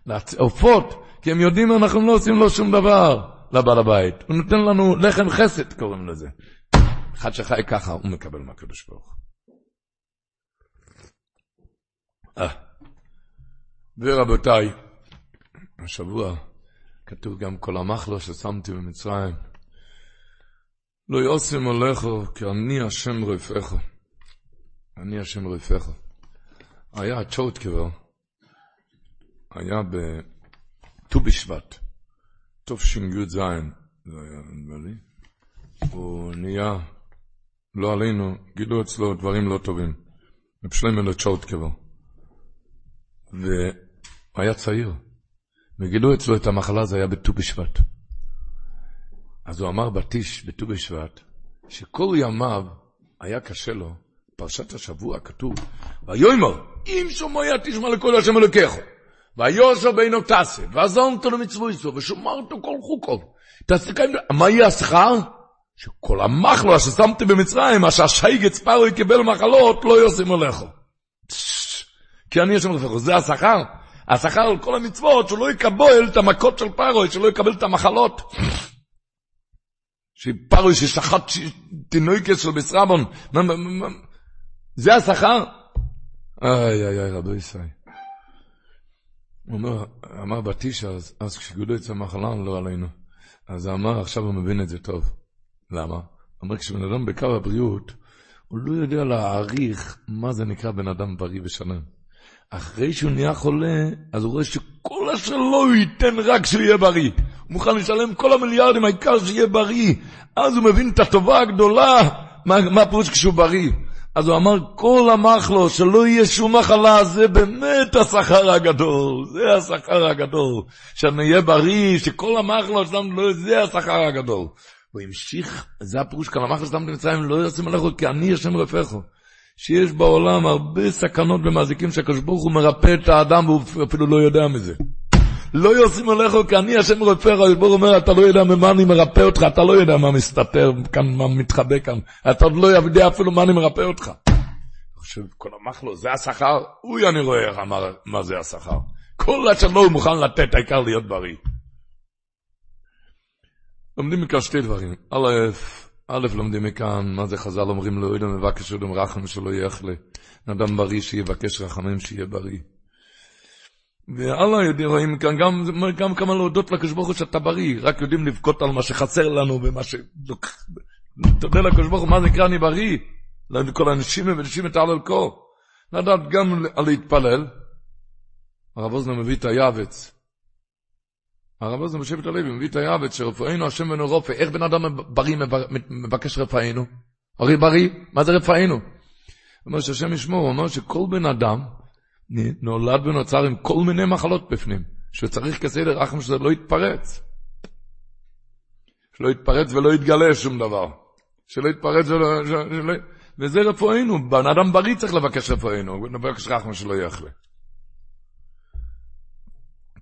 לעופות, כי הם יודעים אנחנו לא עושים לו שום דבר לבעל הבית. הוא נותן לנו לחם חסד, קוראים לזה. אחד שחי ככה, הוא מקבל מהקדוש ברוך אה. ורבותיי, השבוע כתוב גם כל המחלו ששמתי במצרים. לא יוסם עליכו, כי אני השם רפאך. אני השם רפאך. היה צ'וט כבר, היה בט"ו בשבט, תשי"ז, זה היה נדמה לי, הוא נהיה, לא עלינו, גילו אצלו דברים לא טובים. רב שלמה לצ'ורטקבר. והוא היה צעיר, וגילו אצלו את המחלה, זה היה בט"ו בשבט. אז הוא אמר בתיש, בט"ו בשבט, שכל ימיו היה קשה לו, פרשת השבוע כתוב, ויאמר, אם שומע תשמע לכל השם אלוקיך. ויוסר בינו תעשה, ועזרתו למצוותו, ושומרתו כל חוקו. תעסקיים, מה יהיה השכר? שכל המחלו ששמתי במצרים, מה שהשייגץ פרוי קיבל מחלות, לא יוסים עליך. כי אני אשם לפחות, זה השכר? השכר על כל המצוות, שהוא לא יקבל את המכות של פרוי, שלא יקבל את המחלות. שפרוי ששחט תינוקס של בסרבון, זה השכר? איי איי איי רבי ישראל. הוא אומר, אמר בתיש אז, אז כשגודו את המחלה לא עלינו. אז הוא אמר, עכשיו הוא מבין את זה טוב. למה? הוא אומר, כשבן אדם בקו הבריאות, הוא לא יודע להעריך מה זה נקרא בן אדם בריא ושלם. אחרי שהוא נהיה חולה, אז הוא רואה שכל אשר לא ייתן רק שהוא יהיה בריא. הוא מוכן לשלם כל המיליארדים, העיקר שיהיה בריא. אז הוא מבין את הטובה הגדולה, מה, מה הפירוש כשהוא בריא. אז הוא אמר, כל המחלו, שלא יהיה שום מחלה, זה באמת השכר הגדול, זה השכר הגדול. שאני אהיה בריא, שכל המחלו שלנו, לא, זה השכר הגדול. הוא המשיך, זה הפירוש, כל המחלו שלנו במצרים, לא ישים עליך, כי אני השם רפאך. שיש בעולם הרבה סכנות ומזיקים שהקדוש ברוך הוא מרפא את האדם והוא אפילו לא יודע מזה. לא יוסים עליך כי אני השם רופא, הקדוש ברוך אומר, אתה לא יודע ממה אני מרפא אותך, אתה לא יודע מה מסתתר כאן, מה מתחבא כאן, אתה עוד לא יודע אפילו מה אני מרפא אותך. חושב, כל המחלו, זה השכר? אוי, אני רואה איך אמר, מה זה השכר. כל אשר לא הוא מוכן לתת, העיקר להיות בריא. לומדים מכאן שתי דברים. א', א', לומדים מכאן, מה זה חז"ל אומרים לו, אידם מבקש אדם רחם שלא יחלה. אדם בריא שיבקש רחמים שיהיה בריא. והלאה יודעים, רואים כאן גם, גם כמה להודות לקדוש ברוך הוא שאתה בריא, רק יודעים לבכות על מה שחסר לנו ומה ש... תודה לקדוש ברוך הוא, מה נקרא אני בריא? לכל האנשים ונשים את העל כה. לדעת גם על להתפלל. הרב אוזנר מביא את היעבץ. הרב אוזנר משבט הלוי מביא את היעבץ שרפואינו השם בנו רופא. איך בן אדם בריא מבקש רפאינו? הרי בריא, מה זה רפאינו? הוא אומר שהשם ישמור, הוא אומר שכל בן אדם נולד ונוצר עם כל מיני מחלות בפנים, שצריך כסדר רחם שזה לא יתפרץ. שלא יתפרץ ולא יתגלה שום דבר. שלא יתפרץ ולא... שלא... וזה רפואינו, בן אדם בריא צריך לבקש רפואינו, לבקש רחם שלא יחלה.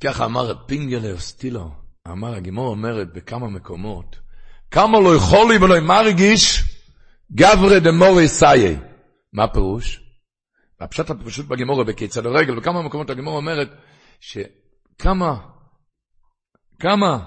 ככה אמר פינגלה אוסטילו, אמר הגימור אומרת בכמה מקומות, כמה לא יכול לי ולא מרגיש גברי דמורי סאיי. מה הפירוש? הפשט הפשוט בגימורה בכיצד הרגל, בכמה מקומות הגימורה אומרת שכמה, כמה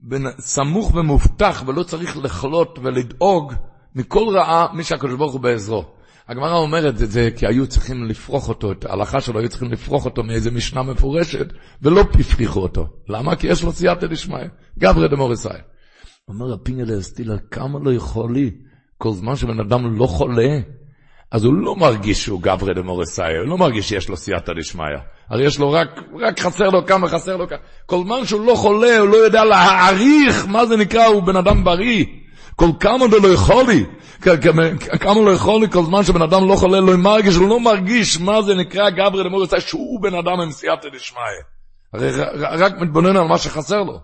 בין, סמוך ומובטח ולא צריך לחלות ולדאוג מכל רעה מי שהקדוש ברוך הוא בעזרו. הגמרא אומרת את זה כי היו צריכים לפרוח אותו, את ההלכה שלו היו צריכים לפרוח אותו מאיזה משנה מפורשת ולא הפריחו אותו. למה? כי יש לו סייעתא דשמיא, גברי דמוריסאי. אומר הפינגלה אסטילה, כמה לא יכול לי? כל זמן שבן אדם לא חולה, אז הוא לא מרגיש שהוא גברי דמורסאי, הוא לא מרגיש שיש לו סייעתא דשמיא. הרי יש לו רק, רק חסר לו כמה, חסר לו כמה. כל זמן שהוא לא חולה, הוא לא יודע להעריך מה זה נקרא, הוא בן אדם בריא. כל כמה זה לא יכול לי, כמה לא יכול לי, כל זמן שבן אדם לא חולה, לא מרגיש, הוא לא מרגיש מה זה נקרא גברי דמורסאי, שהוא בן אדם עם סייעתא דשמיא. הרי רק מתבונן על מה שחסר לו.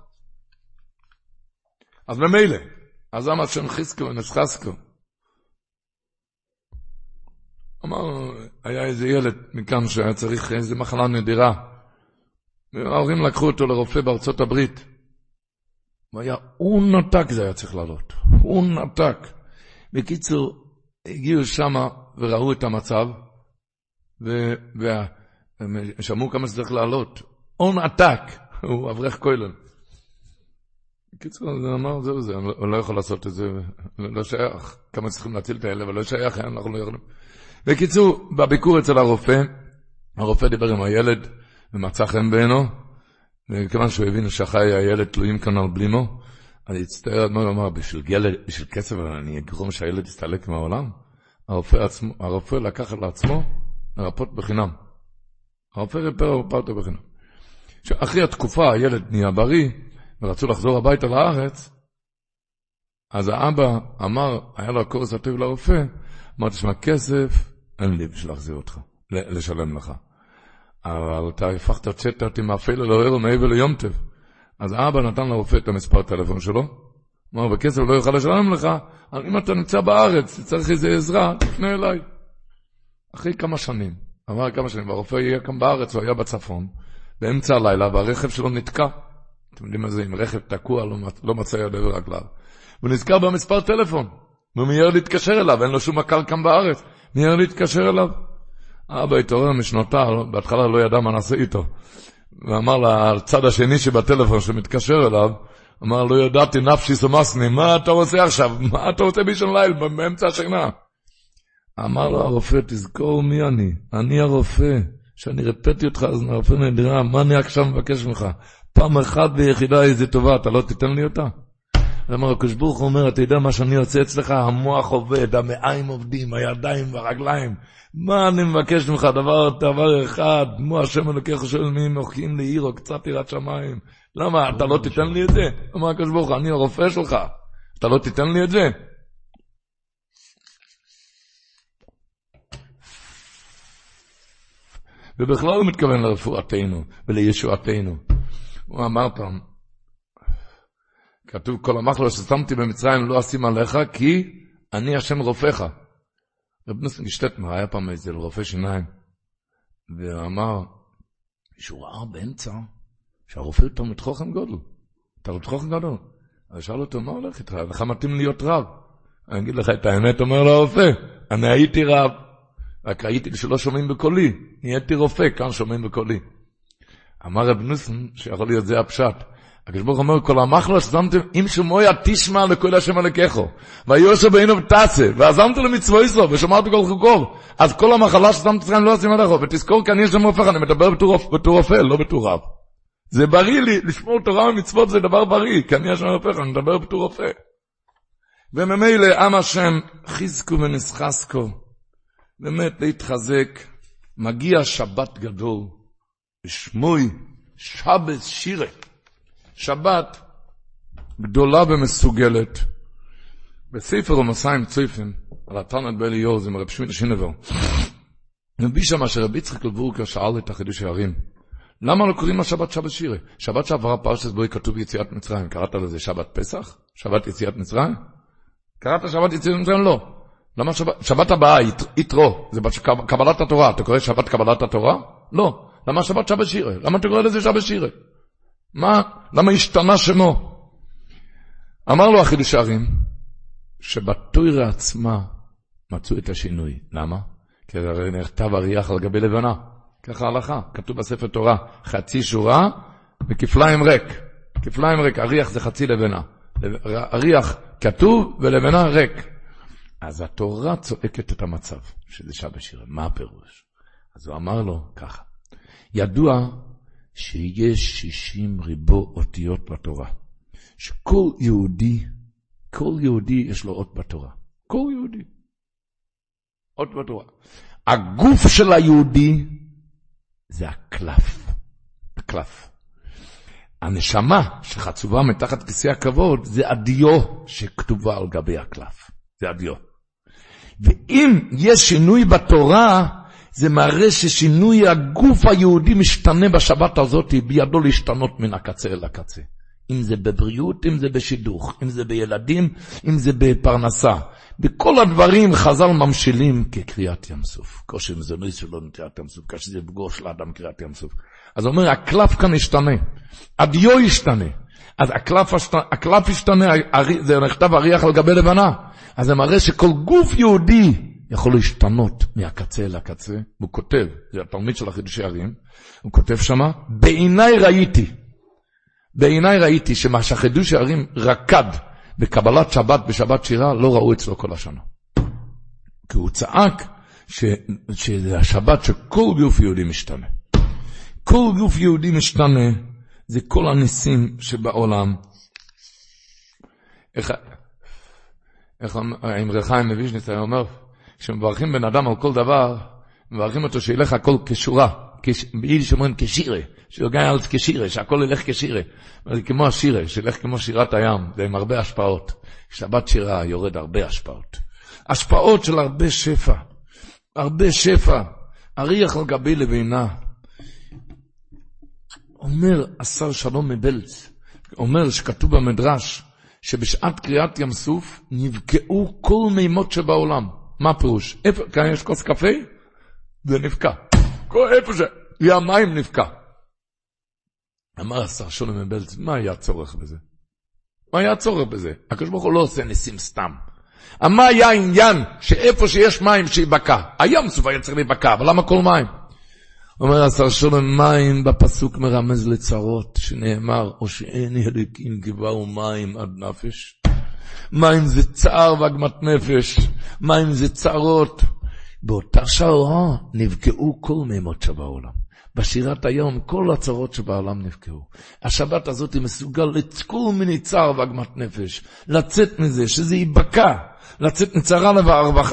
אז ממילא, אז למה שם חזקו ונסחסקו? אמר, היה איזה ילד מכאן שהיה צריך איזה מחלה נדירה. וההורים לקחו אותו לרופא בארצות הברית. הוא היה און עתק זה היה צריך לעלות. און עתק. בקיצור, הגיעו שמה וראו את המצב, ושמעו כמה שצריך לעלות. און עתק, הוא אברך כולל. בקיצור, הוא אמר, זהו זה, הוא לא יכול לעשות את זה, לא שייך. כמה צריכים להציל את האלה, אבל לא שייך, אנחנו לא יכולים. בקיצור, בביקור אצל הרופא, הרופא דיבר עם הילד ומצא חן בעינו, וכיוון שהוא הבין שחיי הילד תלויים כאן על בלימו, אני אצטער, אדמור אמר, בשביל, ילד, בשביל כסף אני אגרום שהילד יסתלק מהעולם? הרופא, עצמו, הרופא לקח על עצמו לרפות בחינם. הרופא ריפר הרופא אותו בחינם. אחרי התקופה הילד נהיה בריא, ורצו לחזור הביתה לארץ, אז האבא אמר, היה לו הקורס הטוב לרופא, אמרתי, שמע, כסף, אין לי בשביל להחזיר אותך, לשלם לך. אבל אתה הפכת צ'טה אותי מאפל אל הערב מעבר ליום טב. אז אבא נתן לרופא את המספר הטלפון שלו, אמר, בכסף לא יוכל לשלם לך, אם אתה נמצא בארץ, צריך איזה עזרה, תפנה אליי. אחרי כמה שנים, אמר כמה שנים, והרופא יהיה כאן בארץ, הוא היה בצפון, באמצע הלילה, והרכב שלו נתקע. אתם יודעים מה זה, אם רכב תקוע, לא, לא מצא ידו ורגליו. הוא נזכר במספר טלפון. והוא מיהר להתקשר אליו, אין לו שום מקל כאן בארץ. מיהר להתקשר אליו. אבא התעורר משנותיו, בהתחלה לא ידע מה נעשה איתו. ואמר לצד השני שבטלפון שמתקשר אליו, אמר, לא ידעתי נפשי סומסני, מה אתה רוצה עכשיו? מה אתה רוצה באישון ליל, באמצע השינה? אמר לו הרופא, תזכור מי אני, אני הרופא, שאני רפאתי אותך, אז הרופא נדירה, מה אני עכשיו מבקש ממך? פעם אחת ויחידה איזה טובה, אתה לא תיתן לי אותה? אמר הקדוש ברוך הוא אומר, אתה יודע מה שאני עושה אצלך? המוח עובד, המעיים עובדים, הידיים והרגליים. מה אני מבקש ממך? דבר, דבר אחד, מו השם אלוקיך שואל מי מוחקים לעיר או קצת יראת שמיים. למה, אתה לא תיתן לי את זה? אמר הקדוש ברוך הוא, אני הרופא שלך. אתה לא תיתן לי את זה? ובכלל הוא מתכוון לרפואתנו ולישועתנו. הוא אמר פעם, כתוב כל המחלו ששמתי במצרים לא אשים עליך כי אני השם רופאך. רב נוסן שטטמר היה פעם איזה רופא שיניים, והוא אמר שהוא ראה באמצע שהרופא הוא תלמיד חוכם גודל, תלמיד חוכם גדול. אז שאל אותו, מה הולך איתך? לך מתאים להיות רב. אני אגיד לך את האמת, אומר לו הרופא, אני הייתי רב, רק ראיתי שלא שומעים בקולי, נהייתי רופא, כאן שומעים בקולי. אמר רב נוסן, שיכול להיות זה הפשט, הקדוש ברוך אומר, כל המחלו ששמתם, אם שמויה תשמע לכל השם הלקחו, ויושב בעינו ותעשה, ועזמת למצוו יסרו, ושמרת כל חוקוב, אז כל המחלה ששמת אצלכם לא עושים עליך, ותזכור כי אני השם רופאך, אני מדבר בתור רופא, לא בתור רב. זה בריא לי, לשמור תורה ומצוות זה דבר בריא, כי אני השם רופאך, אני מדבר בתור רופא. וממילא עם השם חזקו ונסחסקו, באמת להתחזק, מגיע שבת גדול, ושמוי שבס שירה. שבת גדולה ומסוגלת. בספר ומסיים צויפים, על התנת באליהו, זה מרב שמית שינבר. מביא שם שרבי יצחק לבורקר שאל את החידוש הערים, למה לא קוראים לשבת שבת שירה? שבת שעברה פרשת בואי כתוב יציאת מצרים, קראת לזה שבת פסח? שבת יציאת מצרים? קראת שבת יציאת מצרים? לא. למה שבת, שבת הבאה, יתרו, זה קבלת התורה, אתה קורא שבת קבלת התורה? לא. למה שבת שבת שירה? למה אתה קורא לזה שבת שירה? מה, למה השתנה שמו? אמר לו החידוש הערים, שבתוירה עצמה מצאו את השינוי. למה? כי הרי נכתב אריח על גבי לבנה. ככה הלכה, כתוב בספר תורה, חצי שורה וכפליים ריק. כפליים ריק, אריח זה חצי לבנה. אריח כתוב ולבנה ריק. אז התורה צועקת את המצב, שזה שעה בשירה. מה הפירוש? אז הוא אמר לו ככה, ידוע שיש שישים ריבו אותיות בתורה. שכל יהודי, כל יהודי יש לו אות בתורה. כל יהודי. אות בתורה. הגוף של היהודי זה הקלף. הקלף. הנשמה שחצובה מתחת כיסא הכבוד זה הדיו שכתובה על גבי הקלף. זה הדיו. ואם יש שינוי בתורה, זה מראה ששינוי הגוף היהודי משתנה בשבת הזאת, בידו להשתנות מן הקצה אל הקצה. אם זה בבריאות, אם זה בשידוך, אם זה בילדים, אם זה בפרנסה. בכל הדברים חז"ל ממשילים כקריאת ים סוף. קושי לא שלא קריאת ים סוף, קשה זה פגוש לאדם קריאת ים סוף. אז אומר, הקלף כאן ישתנה, הדיו ישתנה. אז הקלף, הקלף ישתנה, זה נכתב אריח על גבי לבנה. אז זה מראה שכל גוף יהודי יכול להשתנות מהקצה אל הקצה, והוא כותב, זה התלמיד של החידושי ערים, הוא כותב שמה, בעיניי ראיתי, בעיניי ראיתי שמה שהחידושי ערים רקד בקבלת שבת בשבת שירה, לא ראו אצלו כל השנה. כי הוא צעק ש, שזה השבת שכל גוף יהודי משתנה. כל גוף יהודי משתנה, זה כל הניסים שבעולם. איך, איך אמר, חיים מוויז'ניץ היה אומר, כשמברכים בן אדם על כל דבר, מברכים אותו שילך הכל כשורה, ביידיש אומרים כשירה, שיוגע על כשירה, שהכל ילך כשירה. זה כמו השירה, שילך כמו שירת הים, זה עם הרבה השפעות. שבת שירה יורד הרבה השפעות. השפעות של הרבה שפע, הרבה שפע. אריח על גבי לבינה. אומר השר שלום מבלץ, אומר שכתוב במדרש, שבשעת קריאת ים סוף נבקעו כל מימות שבעולם. מה הפירוש? איפה, כאן יש כוס קפה? זה נבקע. איפה? יהיה המים נבקע. אמר השר שולם מבלץ, מה היה הצורך בזה? מה היה הצורך בזה? הקדוש ברוך הוא לא עושה ניסים סתם. מה היה העניין שאיפה שיש מים שיבקע? הים סוף היה צריך להיבקע, אבל למה כל מים? אומר השר שולם, מים בפסוק מרמז לצרות, שנאמר, או שאין הליקים גבעו מים עד נפש. מים זה צער ועגמת נפש, מים זה צרות. באותה שעה נבקעו כל מימות שבעולם. בשירת היום כל הצרות שבעולם נבקעו. השבת הזאת היא מסוגל לכל מיני צער ועגמת נפש, לצאת מזה, שזה ייבקע, לצאת מצרה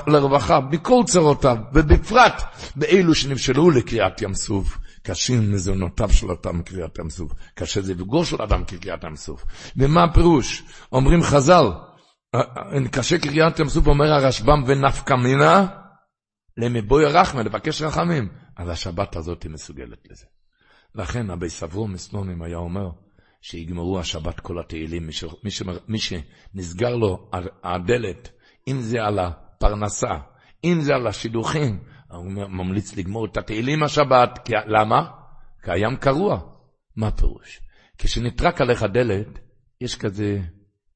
לרווחה, מכל צרותיו, ובפרט באלו שנבשלו לקריאת ים סוף. קשים מזונותיו של אדם קריאת ים סוף, קשה זה בגור של אדם כקריאת ים סוף. ומה הפירוש? אומרים חז"ל, קשה קריאת ים סוף, אומר הרשב"ם ונפקא מינה, למבוי רחמה, לבקש רחמים. אז השבת הזאת היא מסוגלת לזה. לכן אבי סברו מסנונים היה אומר שיגמרו השבת כל התהילים, מי. מי, ש... מי שנסגר לו הדלת, אם זה על הפרנסה, אם זה על השידוכים, הוא ממליץ לגמור את התהילים השבת, כי... למה? כי הים קרוע. מה הפירוש? כשנטרק עליך דלת, יש כזה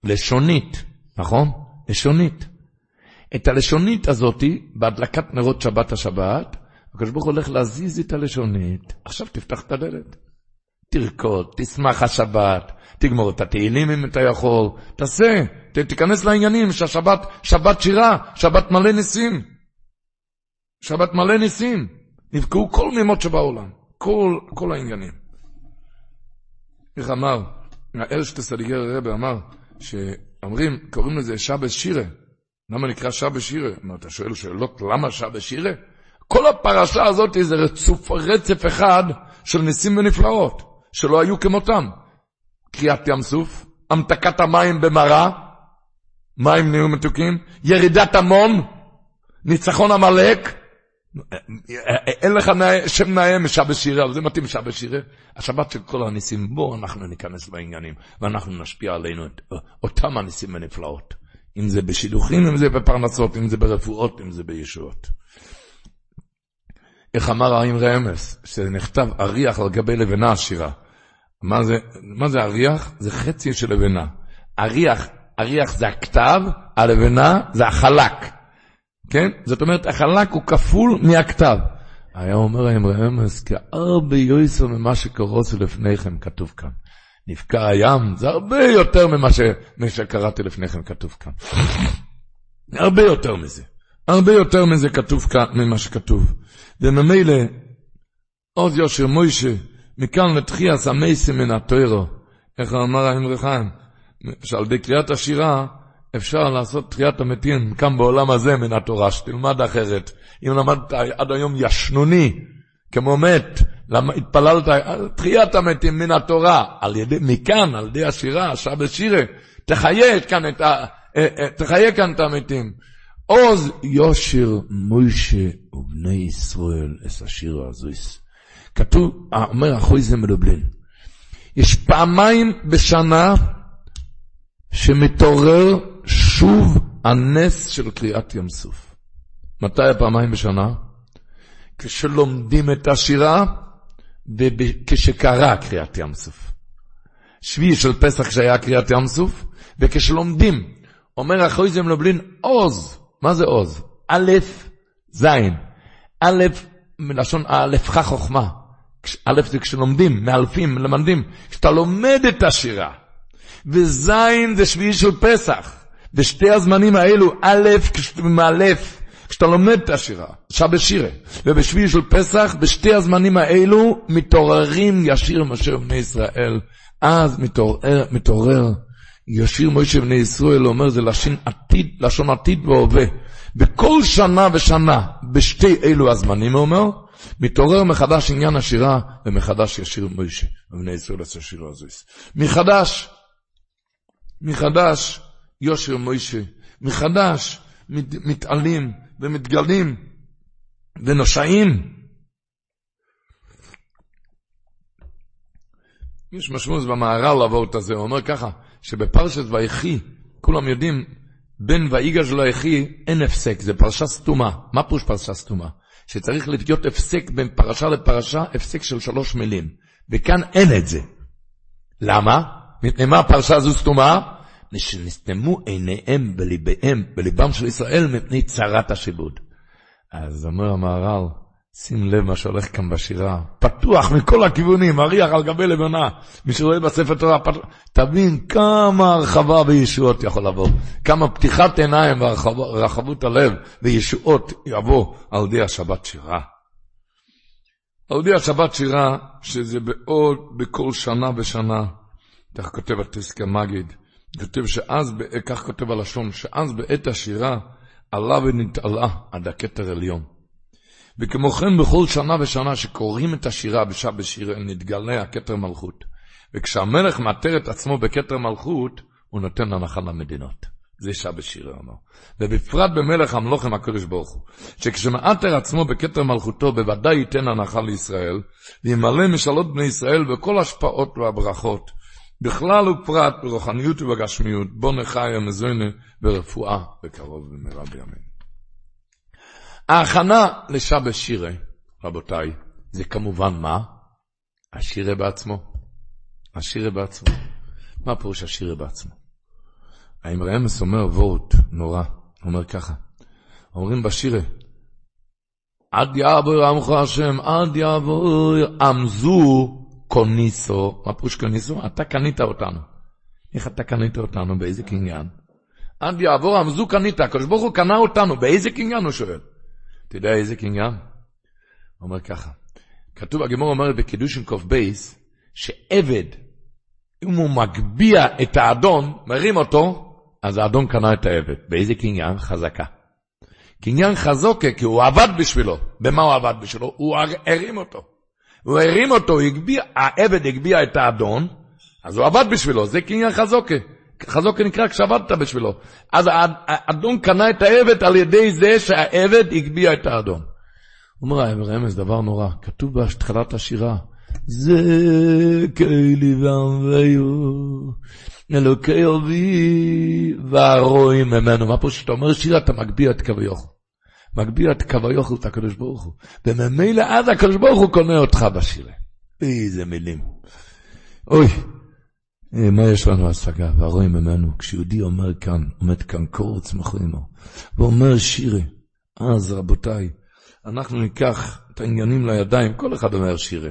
לשונית, נכון? לשונית. את הלשונית הזאתי, בהדלקת נרות שבת השבת, הקדוש ברוך הוא הולך להזיז את הלשונית, עכשיו תפתח את הדלת. תרקוד, תשמח השבת, תגמור את התהילים אם אתה יכול, תעשה, ת, תיכנס לעניינים שהשבת, שבת שירה, שבת מלא ניסים. שבת מלא ניסים. נבקעו כל מימות שבעולם, כל, כל העניינים. איך אמר, הארשטס הליגר הרבה אמר, שאומרים, קוראים לזה שבס שירה. למה נקרא שבס שירה? אתה שואל שאלות, למה שבס שירה? כל הפרשה הזאת זה רצוף, רצף אחד של ניסים ונפלאות, שלא היו כמותם. קריאת ים סוף, המתקת המים במרה, מים נהיו מתוקים, ירידת המון, ניצחון עמלק, אין לך שם נאה משבש שירה, זה מתאים משבש שירה. השבת של כל הניסים, בואו אנחנו ניכנס בעניינים, ואנחנו נשפיע עלינו את אותם הניסים ונפלאות. אם זה בשידוכים, אם זה בפרנסות, אם זה ברפואות, אם זה בישועות. איך אמר האם רמס, שנכתב אריח על גבי לבנה עשירה. מה זה אריח? זה חצי של לבנה. אריח, אריח זה הכתב, הלבנה זה החלק. כן? זאת אומרת, החלק הוא כפול מהכתב. היה אומר האם רמס, כי הרבה יויסו ממה שקרוסו לפניכם, כתוב כאן. נבקע הים, זה הרבה יותר ממה ש... שקראתי לפניכם, כתוב כאן. הרבה יותר מזה. הרבה יותר מזה כתוב כאן, ממה שכתוב. וממילא, עוז יושר מוישה, מכאן לתחייה המייסי מן התוירו, איך אמר האמרי חיים, שעל ידי קריאת השירה, אפשר לעשות תחיית המתים כאן בעולם הזה מן התורה, שתלמד אחרת. אם למדת עד היום ישנוני, כמו מת, למה התפללת, תחיית המתים מן התורה, על ידי, מכאן, על ידי השירה, שעה שירה, תחיה כאן את ה... אה, אה, תחיה כאן את המתים. עוז יושר מוישה ובני ישראל אס השיר הזויס. כתוב, אומר אחוי זה מדובלין. יש פעמיים בשנה שמתעורר שוב הנס של קריאת ים סוף. מתי הפעמיים בשנה? כשלומדים את השירה וכשקרה קריאת ים סוף. שביעי של פסח כשהיה קריאת ים סוף, וכשלומדים, אומר אחרי זה מלובלין עוז, מה זה עוז? א', ז', א', מלשון א', ח' חוכמה. א' זה כשלומדים, מאלפים, מלמדים. כשאתה לומד את השירה, וז' זה שביעי של פסח. בשתי הזמנים האלו, א', מאלף, כשאתה לומד את השירה, שבת שירה, ובשביעי של פסח, בשתי הזמנים האלו, מתעוררים ישיר משה ובני ישראל. אז מתעורר, מתעורר ישיר מוישה בני ישראל, אומר זה לשון עתיד, לשון עתיד והווה. בכל שנה ושנה, בשתי אלו הזמנים, הוא אומר, מתעורר מחדש עניין השירה, ומחדש ישיר מוישה, ובני ישראל עשה שירו הזויס. מחדש, מחדש, יושר מוישה, מחדש, מת, מתעלים ומתגלים ונושעים. יש משמעות במהר"ל לעבור הזה, הוא אומר ככה, שבפרשת ויחי, כולם יודעים, בין ויגש ליחי אין הפסק, זה פרשה סתומה. מה פירוש פרשה סתומה? שצריך להיות הפסק בין פרשה לפרשה, הפסק של שלוש מילים. וכאן אין את זה. למה? מפני מה הפרשה הזו סתומה? שנסתמו עיניהם בליבם, בליבם של ישראל מפני צרת השיבוד. אז אומר המהר"ל, שים לב מה שהולך כאן בשירה. פתוח מכל הכיוונים, אריח על גבי לבנה. מי שרואה בספר תורה, פת... תבין כמה הרחבה וישועות יכול לבוא. כמה פתיחת עיניים ורחבות הלב וישועות יבוא על ידי השבת שירה. על ידי השבת שירה, שזה בעוד, בכל שנה ושנה. כך כותב התסקר מגיד. כותב שאז, כך כותב הלשון, שאז בעת השירה עלה ונתעלה עד הכתר עליון. וכמו כן בכל שנה ושנה שקוראים את השירה בשעה בשיר נתגלה הכתר מלכות. וכשהמלך מאתר את עצמו בכתר מלכות, הוא נותן הנחה למדינות. זה שעה בשיר אמר. ובפרט במלך המלוכים הקדוש ברוך הוא, שכשמאתר עצמו בכתר מלכותו, בוודאי ייתן הנחה לישראל, וימלא משאלות בני ישראל בכל השפעות והברכות, בכלל ופרט ברוחניות ובגשמיות, בו נחי המזוינה ברפואה בקרוב במהרה בימינו. ההכנה לשבש שירה, רבותיי, זה כמובן מה? השירה בעצמו. השירה בעצמו. מה פירוש השירה בעצמו? האם רמס אומר וורט נורא, אומר ככה, אומרים בשירה, עד יעבור עמך השם, עד יעבור עמזו קוניסו. מה פירוש קוניסו? אתה קנית אותנו. איך אתה קנית אותנו? באיזה קניין? עד יעבור עמזו קנית, הקדוש ברוך הוא קנה אותנו, באיזה קניין הוא שואל? אתה יודע איזה קניין? הוא אומר ככה, כתוב, הגמור אומר בקידושין בייס, שעבד, אם הוא מגביה את האדון, מרים אותו, אז האדון קנה את העבד. באיזה קניין? חזקה. קניין חזוקה, כי הוא עבד בשבילו. במה הוא עבד בשבילו? הוא הרים אותו. הוא הרים אותו, הגביע, העבד הגביה את האדון, אז הוא עבד בשבילו, זה קניין חזוקה. חזוקה נקרא כשעבדת בשבילו. אז האדון קנה את העבד על ידי זה שהעבד הגביה את האדון. אומר רמז, דבר נורא, כתוב בהתחלת השירה, זה כאלי ועמביו, אלוקי אבי והרואים ממנו. מה פה שאתה אומר שירה, אתה מגביה את קו מגביה את קו היוכל את הקדוש ברוך הוא. וממילא אז הקדוש ברוך הוא קונה אותך בשירה. איזה מילים. אוי, אה, מה יש לנו השגה? והרואים ממנו, כשיהודי אומר כאן, עומד כאן קורץ מחרימו, ואומר שירה, אז רבותיי, אנחנו ניקח את העניינים לידיים, כל אחד אומר שירה.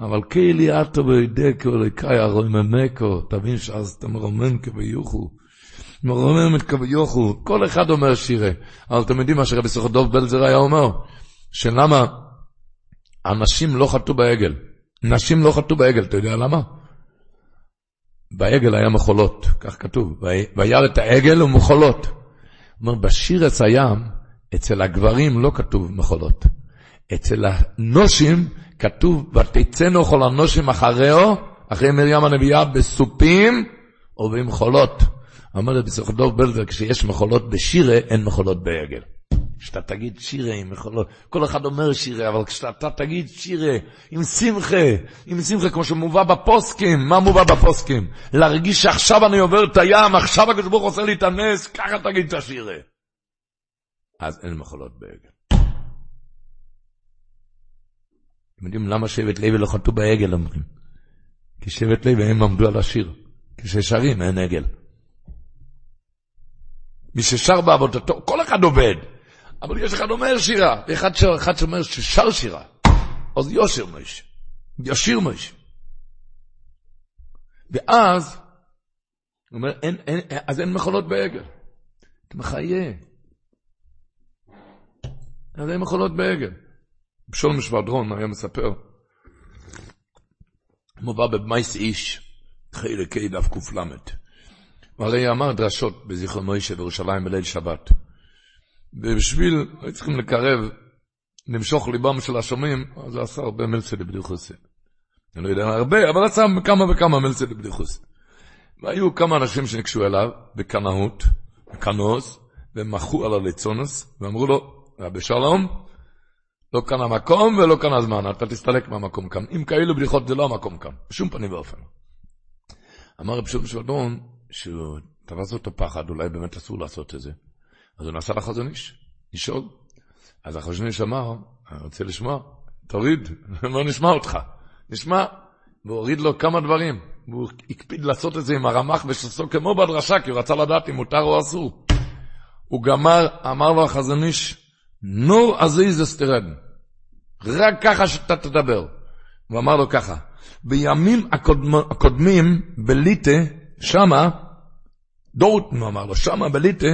אבל כאילו אטו בידקו לקאי הרואים ממקו, תבין שאז אתה מרומם כביוכו. מרומם את כביוכו, כל אחד אומר שירה. אבל אתם יודעים מה שרבי סוכר דוב בלזר היה אומר? שלמה אנשים לא חטאו בעגל. נשים לא חטאו בעגל, אתה יודע למה? בעגל היה מחולות, כך כתוב, וירא את העגל ומחולות. אומר, בשירס הים, אצל הגברים לא כתוב מחולות. אצל הנושים כתוב, ותצאנו כל הנושים אחריהו, אחרי מרים הנביאה, בסופים ובמחולות. אמר לי בסופו דוב בלזר, כשיש מחולות בשירה, אין מחולות בעגל. כשאתה תגיד שירה עם יכולות, כל אחד אומר שירה, אבל כשאתה תגיד שירה עם שמחה, עם שמחה כמו שמובא בפוסקים, מה מובא בפוסקים? להרגיש שעכשיו אני עובר את הים, עכשיו הקדוש ברוך עושה לי את הנס, ככה תגיד את השירה. אז אין מחולות בעגל. אתם יודעים למה שבט לוי לא חטאו בעגל אומרים? כי שבט לוי הם עמדו על השיר. כששרים אין עגל. מי ששר בעבודתו, כל אחד עובד. אבל יש אחד אומר שירה, ואחד אחד שאומר ששר שירה. אז יושר מויש, ישיר מויש. ואז, הוא אומר, אין, אין, אז אין מכולות בעגל. אתה מחיה. אז אין מכולות בעגל. בשול משבדרון היה מספר, מובא בבמייס איש, חלקי דף ק"ל. והרי אמר דרשות בזיכרון מוישה בירושלים בליל שבת. ובשביל, היו צריכים לקרב, למשוך ליבם של השומעים, אז הוא עשה הרבה מלצה לבדיחוסי. אני לא יודע הרבה, אבל עשה כמה וכמה מלצה לבדיחוסי. והיו כמה אנשים שניגשו אליו בקנאות, בקנוס, ומחו על הליצונוס, ואמרו לו, רבי שלום, לא כאן המקום ולא כאן הזמן, אתה תסתלק מהמקום כאן. אם כאלו בדיחות זה לא המקום כאן, בשום פנים ואופן. אמר רבי שלום שבדון, שהוא תפס אותו פחד, אולי באמת אסור לעשות את זה. אז הוא נסע לחזון איש, לשאול. אז החזון איש אמר, אני רוצה לשמוע, תוריד, לא נשמע אותך. נשמע, והוא הוריד לו כמה דברים. והוא הקפיד לעשות את זה עם הרמ"ח ושסו כמו בדרשה, כי הוא רצה לדעת אם מותר או אסור. הוא גמר, אמר לו החזון איש, נור עזיז אסתרדן. רק ככה שאתה תדבר. הוא אמר לו ככה, בימים הקודמ, הקודמים בליטה, שמה, דורטן הוא אמר לו, שמה בליטה,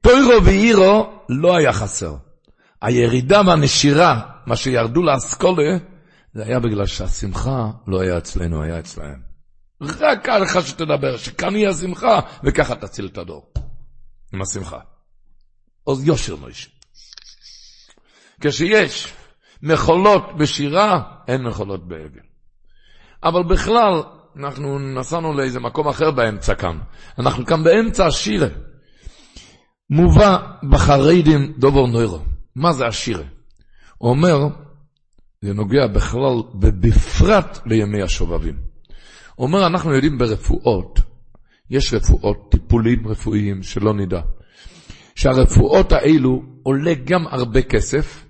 טוירו ואירו לא היה חסר. הירידה והנשירה, מה שירדו לאסכולה, זה היה בגלל שהשמחה לא היה אצלנו, היה אצלהם. רק עליך שתדבר, שכאן יהיה השמחה, וככה תציל את הדור. עם השמחה. עוז יושר מוישה. כשיש מחולות בשירה, אין מחולות באבל. אבל בכלל, אנחנו נסענו לאיזה מקום אחר באמצע כאן. אנחנו כאן באמצע השירה. מובא בחרדים דובר נוירו. מה זה השירה? הוא אומר, זה נוגע בכלל ובפרט לימי השובבים. הוא אומר, אנחנו יודעים ברפואות, יש רפואות, טיפולים רפואיים, שלא נדע, שהרפואות האלו עולה גם הרבה כסף,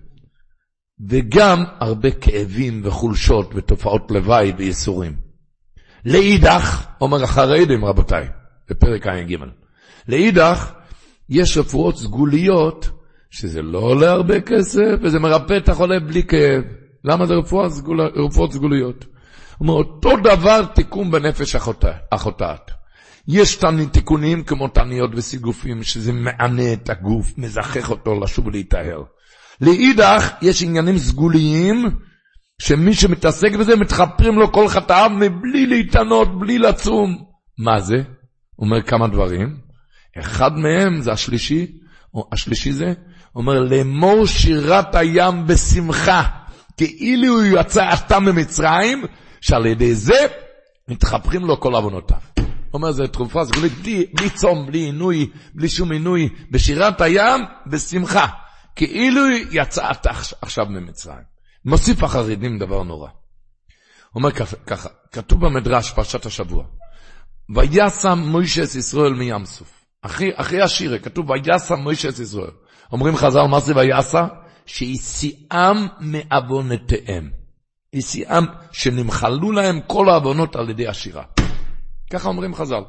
וגם הרבה כאבים וחולשות ותופעות לוואי וייסורים. לאידך, אומר החרדים רבותיי, בפרק ע"ג, לאידך, יש רפואות סגוליות, שזה לא עולה הרבה כסף, וזה מרפא את החולה בלי כאב. למה זה רפואה סגול... רפואות סגוליות? אומר, אותו דבר תיקון בנפש החוטאת. יש תיקונים כמו תניות וסיגופים, שזה מענה את הגוף, מזכך אותו לשוב ולהיטהר. לאידך, יש עניינים סגוליים, שמי שמתעסק בזה, מתחפרים לו כל חטאיו מבלי להתענות, בלי לצום. מה זה? אומר כמה דברים. אחד מהם זה השלישי, או השלישי זה, אומר, לאמור שירת הים בשמחה, כאילו הוא יצא עתה ממצרים, שעל ידי זה מתחפרים לו כל עוונותיו. הוא אומר, זו תרופה סגולית, בלי, בלי צום, בלי עינוי, בלי שום עינוי, בשירת הים, בשמחה. כאילו יצא עתה עכשיו ממצרים. מוסיף החרדים דבר נורא. הוא אומר ככה, כתוב במדרש, פרשת השבוע, ויסם מוישה את ישראל מים סוף. אחרי, אחרי השירה כתוב ויסם מוישה את ישראל. אומרים חז"ל, מה זה ויסה? שהסיעם מעוונותיהם. הסיעם, שנמחלו להם כל העוונות על ידי השירה. ככה אומרים חז"ל.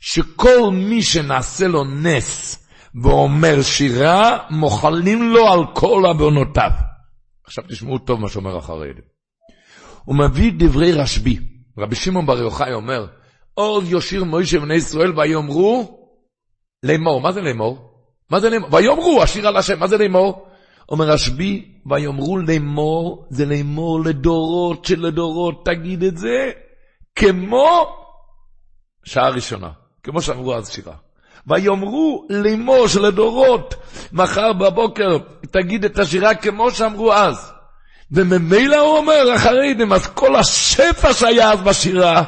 שכל מי שנעשה לו נס ואומר שירה, מוחלים לו על כל עוונותיו. עכשיו תשמעו טוב מה שאומר החרדים. הוא מביא דברי רשב"י. רבי שמעון בר יוחאי אומר, עוד יושיר מוישה בני ישראל ויאמרו לאמור. מה זה לאמור? מה זה לאמור? ויאמרו, השיר על השם, מה זה לאמור? אומר רשב"י, ויאמרו לאמור, זה לאמור לדורות שלדורות, תגיד את זה, כמו שעה ראשונה, כמו שאמרו אז שירה. ויאמרו לאמור שלדורות, מחר בבוקר תגיד את השירה כמו שאמרו אז. וממילא הוא אומר, החרדים, אז כל השפע שהיה אז בשירה,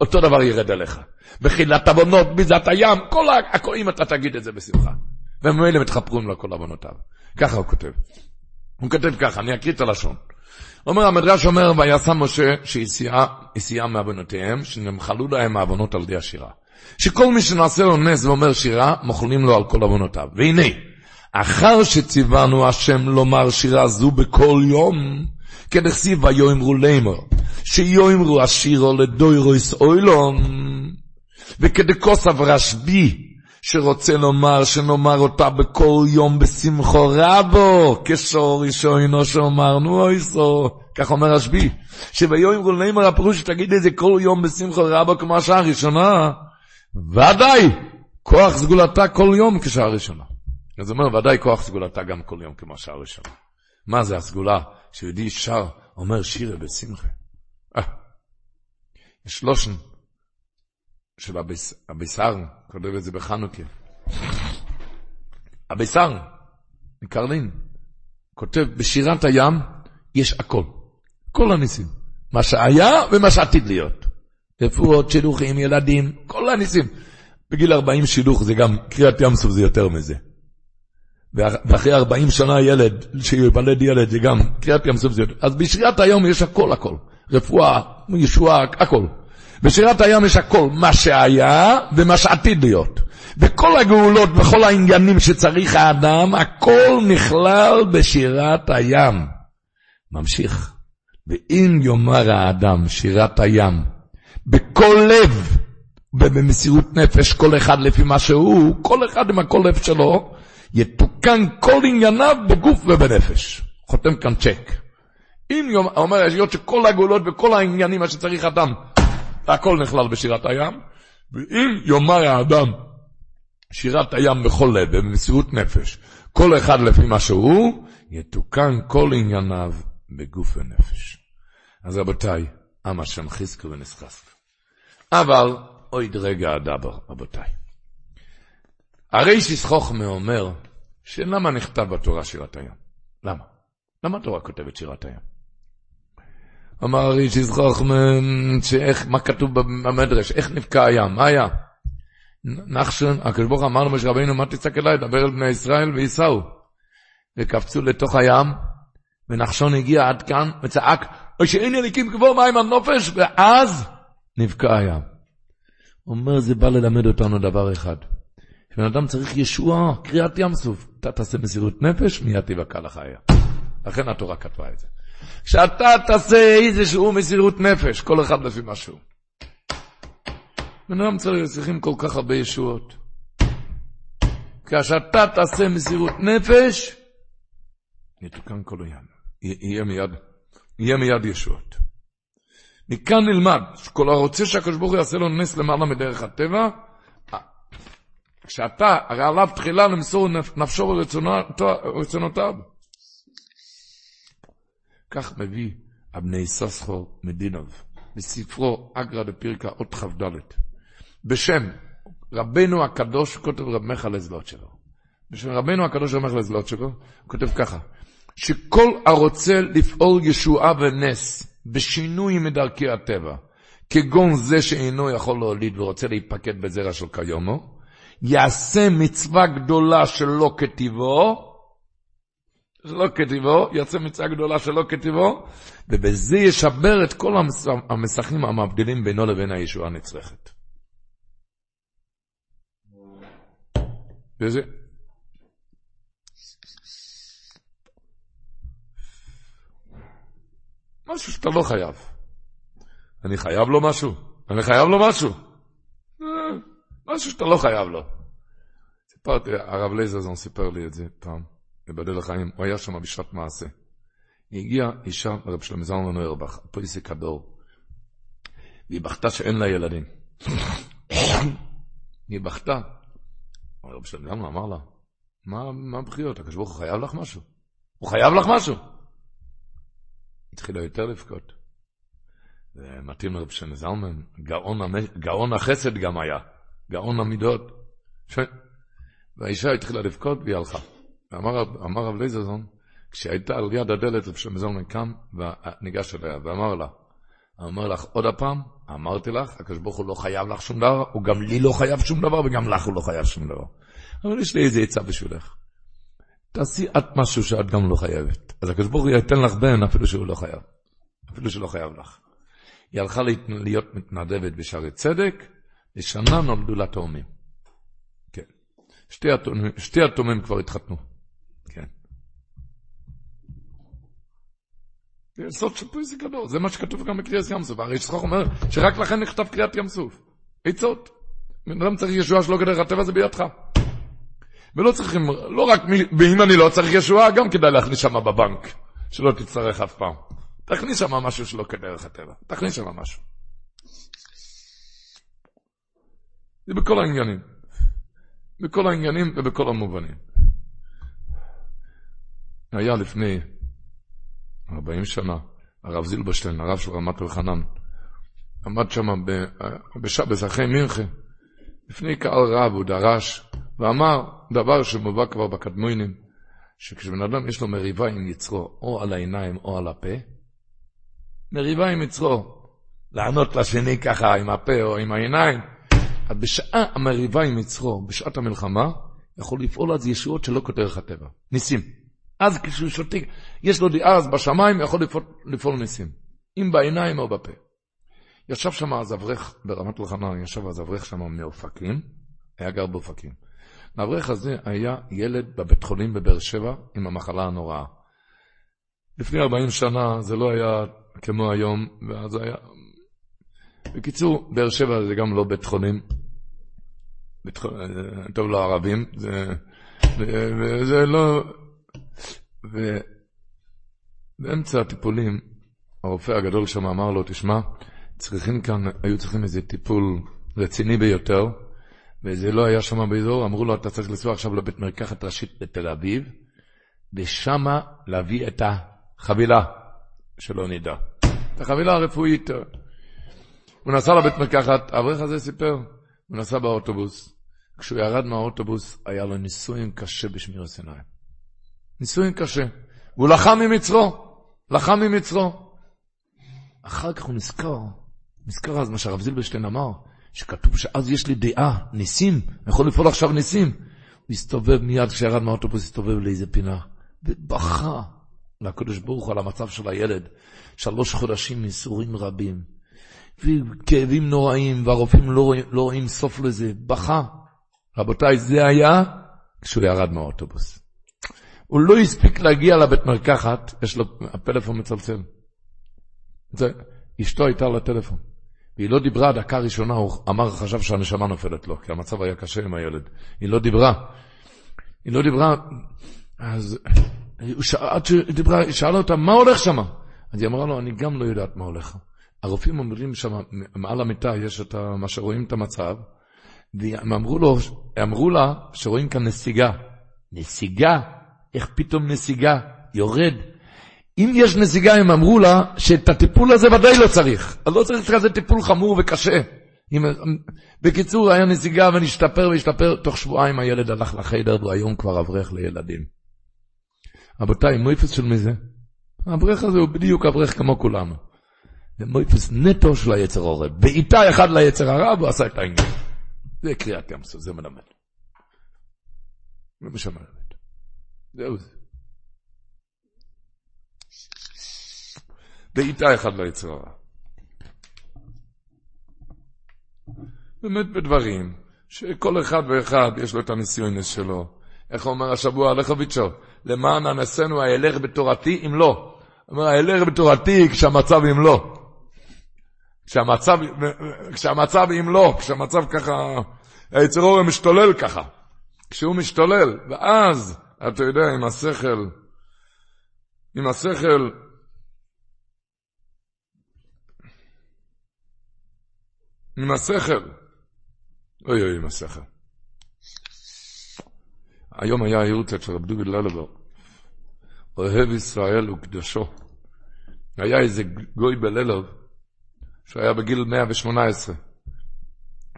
אותו דבר ירד אליך. בחילת עוונות, ביזת הים, כל הכל, אם אתה תגיד את זה בשמחה. וממילא מתחפרים לו כל עוונותיו. ככה הוא כותב. הוא כותב ככה, אני אקריא את הלשון. אומר המדרש אומר, ויעשה משה שהסיעה מעוונותיהם, שנמחלו להם העוונות על ידי השירה. שכל מי שנעשה לו נס ואומר שירה, מוחלים לו על כל עוונותיו. והנה, אחר שציוונו השם לומר שירה זו בכל יום, כדכסיב ויאמרו לאמר, שיאמרו השירו לדוירויס אוילון, וכדכוסף רשב"י, שרוצה לומר שנאמר אותה בכל יום בשמחו רבו, כשור ראשונו שאומרנו אויסו, כך אומר רשב"י, שביום נאמר הפירוש שתגיד את זה כל יום בשמחו רבו כמו השעה הראשונה, ודאי, כוח סגולתה כל יום כשעה ראשונה. אז אומר, ודאי כוח סגולתה גם כל יום כמו השעה הראשונה. מה זה הסגולה שיהודי שר, אומר שירה בשמחה? אה, יש לושן של הביסר, כותב את זה בחנוכה. הביסר, מקרלין, כותב, בשירת הים יש הכל, כל הניסים. מה שהיה ומה שעתיד להיות. רפואות, שילוחים, ילדים, כל הניסים. בגיל 40 שילוח זה גם, קריאת ים סוף זה יותר מזה. ואחרי 40 שנה ילד, שיוולד ילד זה גם, קריאת ים סוף זה יותר. אז בשירת היום יש הכל הכל. רפואה, ישועה, הכל. בשירת הים יש הכל, מה שהיה ומה שעתיד להיות. וכל הגאולות וכל העניינים שצריך האדם, הכל נכלל בשירת הים. ממשיך. ואם יאמר האדם שירת הים, בכל לב ובמסירות נפש, כל אחד לפי מה שהוא, כל אחד עם הכל לב שלו, יתוקן כל ענייניו בגוף ובנפש. חותם כאן צ'ק. אם יום, אומר היות שכל הגאולות וכל העניינים, מה שצריך אדם, הכל נכלל בשירת הים, ואם יאמר האדם שירת הים בכל לב ובמסירות נפש, כל אחד לפי מה שהוא, יתוקן כל ענייניו בגוף ונפש. אז רבותיי, עם השם חזקו ונסחסקו. אבל אוי דרגע הדבר, רבותיי. הרי שסחוכמה אומר, שלמה נכתב בתורה שירת הים? למה? למה התורה כותבת שירת הים? אמר הרי שסחוכמה, שאיך, מה כתוב במדרש, איך נבקע הים, מה היה? נחשון, הקדוש ברוך אמר למשה רבינו, מה תצעק אליי, דבר אל בני ישראל וייסעו. וקפצו לתוך הים, ונחשון הגיע עד כאן, וצעק, או שאין אליקים כבור מים על נופש, ואז נבקע הים. אומר, זה בא ללמד אותנו דבר אחד. כשבן אדם צריך ישועה, קריאת ים סוף. אתה תעשה מסירות נפש, מיד תבקע לך הים. לכן התורה כתבה את זה. כשאתה תעשה איזשהו מסירות נפש, כל אחד לפי משהו. בן אדם צריכים כל כך הרבה ישועות. כשאתה תעשה מסירות נפש, יתוקן כל הים. יהיה מיד, יהיה מיד ישועות. מכאן נלמד, שכל הרוצה שהקדוש ברוך הוא יעשה לו נס למעלה מדרך הטבע, כשאתה, הרי עליו תחילה למסור נפשו ורצונותיו. כך מביא אבני ססחו מדינוב, בספרו אגרא דפירקה אות כ"ד, בשם רבנו הקדוש, כותב רב מיכה לזלות שלו. בשם רבנו הקדוש רב מיכה לזלות שלו, הוא כותב ככה, שכל הרוצה לפעול ישועה ונס בשינוי מדרכי הטבע, כגון זה שאינו יכול להוליד ורוצה להיפקד בזרע של קיומו, יעשה מצווה גדולה שלא כטיבו, שלא כטיבו, יעשה מצווה גדולה שלא כטיבו, ובזה ישבר את כל המסכים המבדילים בינו לבין הישועה הנצרכת. וזה... משהו שאתה לא חייב. אני חייב לו משהו? אני חייב לו משהו? אה, משהו שאתה לא חייב לו. סיפרתי, הרב לייזרזון סיפר לי את זה פעם, בבדל החיים, הוא היה שם בשעת מעשה. הגיעה אישה, הרב שלמה זלמן אוירבך, פויסי הדור, והיא בכתה שאין לה ילדים. היא בכתה. הרב שלמה זלמן אמר לה, מה הבחירות? הקדוש ברוך הוא חייב לך משהו? הוא חייב לך משהו? התחילה יותר לבכות. זה מתאים לרב שני זלמן, גאון, גאון החסד גם היה, גאון המידות. ש... והאישה התחילה לבכות והיא הלכה. ואמר רב לייזרזון, כשהייתה על יד הדלת, רב שני זלמן קם וניגש אליה ואמר לה, אמר לך עוד הפעם, אמרתי לך, הקדוש ברוך הוא לא חייב לך שום דבר, הוא גם לי לא חייב שום דבר וגם לך הוא לא חייב שום דבר. אבל יש לי איזה עצה בשבילך. תעשי את משהו שאת גם לא חייבת. אז הקדוש ברוך הוא ייתן לך בן אפילו שהוא לא חייב. אפילו שלא חייב לך. היא הלכה להיות מתנדבת בשערי צדק, לשנה נולדו לה תאומים. כן. שתי התאומים, שתי התאומים כבר התחתנו. כן. זה סוד של פויסי גדול, זה מה שכתוב גם בקריאת ים סוף. הרי שכוח אומר שרק לכן נכתב קריאת ים סוף. עצות. בן אדם צריך ישועה שלא כדרך הטבע זה בידך. ולא צריכים, לא רק, ואם אני לא צריך ישועה, גם כדאי להכניס שם בבנק, שלא תצטרך אף פעם. תכניס שם משהו שלא כדרך הטבע, תכניס שם משהו. זה בכל העניינים. בכל העניינים ובכל המובנים. היה לפני 40 שנה, הרב זילברשטיין, הרב של רמת אלחנן, עמד שם בשבס אחרי מינכה, לפני קהל רב הוא דרש ואמר דבר שמובא כבר בקדמונים, שכשבן אדם יש לו מריבה עם יצרו, או על העיניים או על הפה, מריבה עם יצרו, לענות לשני ככה עם הפה או עם העיניים, אז בשעה המריבה עם יצרו, בשעת המלחמה, יכול לפעול אז ישועות שלא כותרך הטבע, ניסים. אז כשהוא שותק, יש לו דעה אז בשמיים, יכול לפעול, לפעול ניסים. אם בעיניים או בפה. ישב שם אז אברך, ברמת אלחנן, ישב אז אברך שם מאופקים, היה גר באופקים. האברך הזה היה ילד בבית חולים בבאר שבע עם המחלה הנוראה. לפני 40 שנה זה לא היה כמו היום, ואז היה... בקיצור, באר שבע זה גם לא בית חולים. בית חולים טוב לערבים, זה, וזה לא... ו... באמצע הטיפולים, הרופא הגדול שם אמר לו, תשמע, צריכים כאן, היו צריכים איזה טיפול רציני ביותר, וזה לא היה שם באזור, אמרו לו, אתה צריך לנסוע עכשיו לבית מרקחת ראשית בתל אביב, ושמה להביא את החבילה, שלא נדע. את החבילה הרפואית. הוא נסע לבית מרקחת, האברך הזה סיפר, הוא נסע באוטובוס. כשהוא ירד מהאוטובוס, היה לו ניסויים קשה בשמיר הסיני. ניסויים קשה. והוא לחם ממצרו, לחם ממצרו. אחר כך הוא נזכר, נזכר אז מה שהרב זילברשטיין אמר, שכתוב שאז יש לי דעה, ניסים, אני יכול לפעול עכשיו ניסים. הוא הסתובב מיד, כשירד מהאוטובוס, הסתובב לאיזה פינה, ובכה לקדוש ברוך הוא על המצב של הילד. שלוש חודשים ייסורים רבים, וכאבים נוראים, והרופאים לא, לא רואים סוף לזה, בכה. רבותיי, זה היה כשהוא ירד מהאוטובוס. הוא לא הספיק להגיע לבית מרקחת, יש לו, הפלאפון מצלצל. זה, אשתו הייתה על הטלפון. והיא לא דיברה דקה ראשונה, הוא אמר, חשב שהנשמה נופלת לו, כי המצב היה קשה עם הילד. היא לא דיברה. היא לא דיברה, אז עד דיברה, היא שאלה אותה, מה הולך שם? אז היא אמרה לו, אני גם לא יודעת מה הולך. הרופאים אומרים שם, מעל המיטה יש את מה שרואים את המצב, והם אמרו, לו, אמרו לה שרואים כאן נסיגה. נסיגה? איך פתאום נסיגה? יורד. אם יש נסיגה, הם אמרו לה שאת הטיפול הזה ודאי לא צריך. אז לא צריך כזה טיפול חמור וקשה. אם, בקיצור, היה נסיגה ונשתפר והשתפר. תוך שבועיים הילד הלך לחדר והוא היום כבר אברך לילדים. רבותיי, מויפס של מי זה? האברך הזה הוא בדיוק אברך כמו כולנו. זה מויפס נטו של היצר עורב. בעיטה אחד ליצר הרע והוא עשה את העניין. זה קריאת ים זה מלמד. זה מה שמלמד. זהו זה. בעיטה אחד ליצר הרע. באמת בדברים שכל אחד ואחד יש לו את הניסיונס שלו. איך אומר השבוע לכוביצ'ו? למען אנסנו האלך בתורתי אם לא. אומר האלך בתורתי כשהמצב אם לא. כשהמצב, כשהמצב אם לא, כשהמצב ככה, היצר אורם משתולל ככה. כשהוא משתולל, ואז, אתה יודע, עם השכל, עם השכל, עם השכל, אוי אוי עם השכל. היום היה היורצת של רב דוד ללבר, אוהב ישראל וקדושו. היה איזה גוי בללב, שהיה בגיל 118,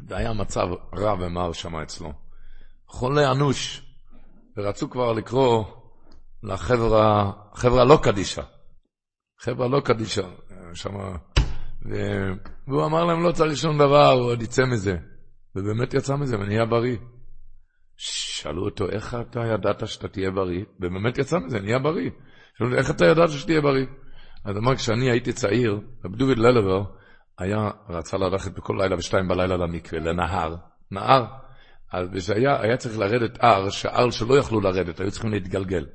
והיה מצב רע ומר שם אצלו. חולה אנוש, ורצו כבר לקרוא לחברה, חברה לא קדישה. חברה לא קדישה, שם... והוא אמר להם, לא צריך שום דבר, הוא עוד יצא מזה. ובאמת יצא מזה ונהיה בריא. שאלו אותו, איך אתה ידעת שאתה תהיה בריא? ובאמת יצא מזה, נהיה בריא. שאלו, איך אתה ידעת שתהיה בריא? אז אמר, כשאני הייתי צעיר, רב דוד ללבר היה, רצה ללכת בכל לילה בשתיים בלילה למקווה, לנהר, נהר. אז כשהיה, היה צריך לרדת הר, שהר שלא יכלו לרדת, היו צריכים להתגלגל.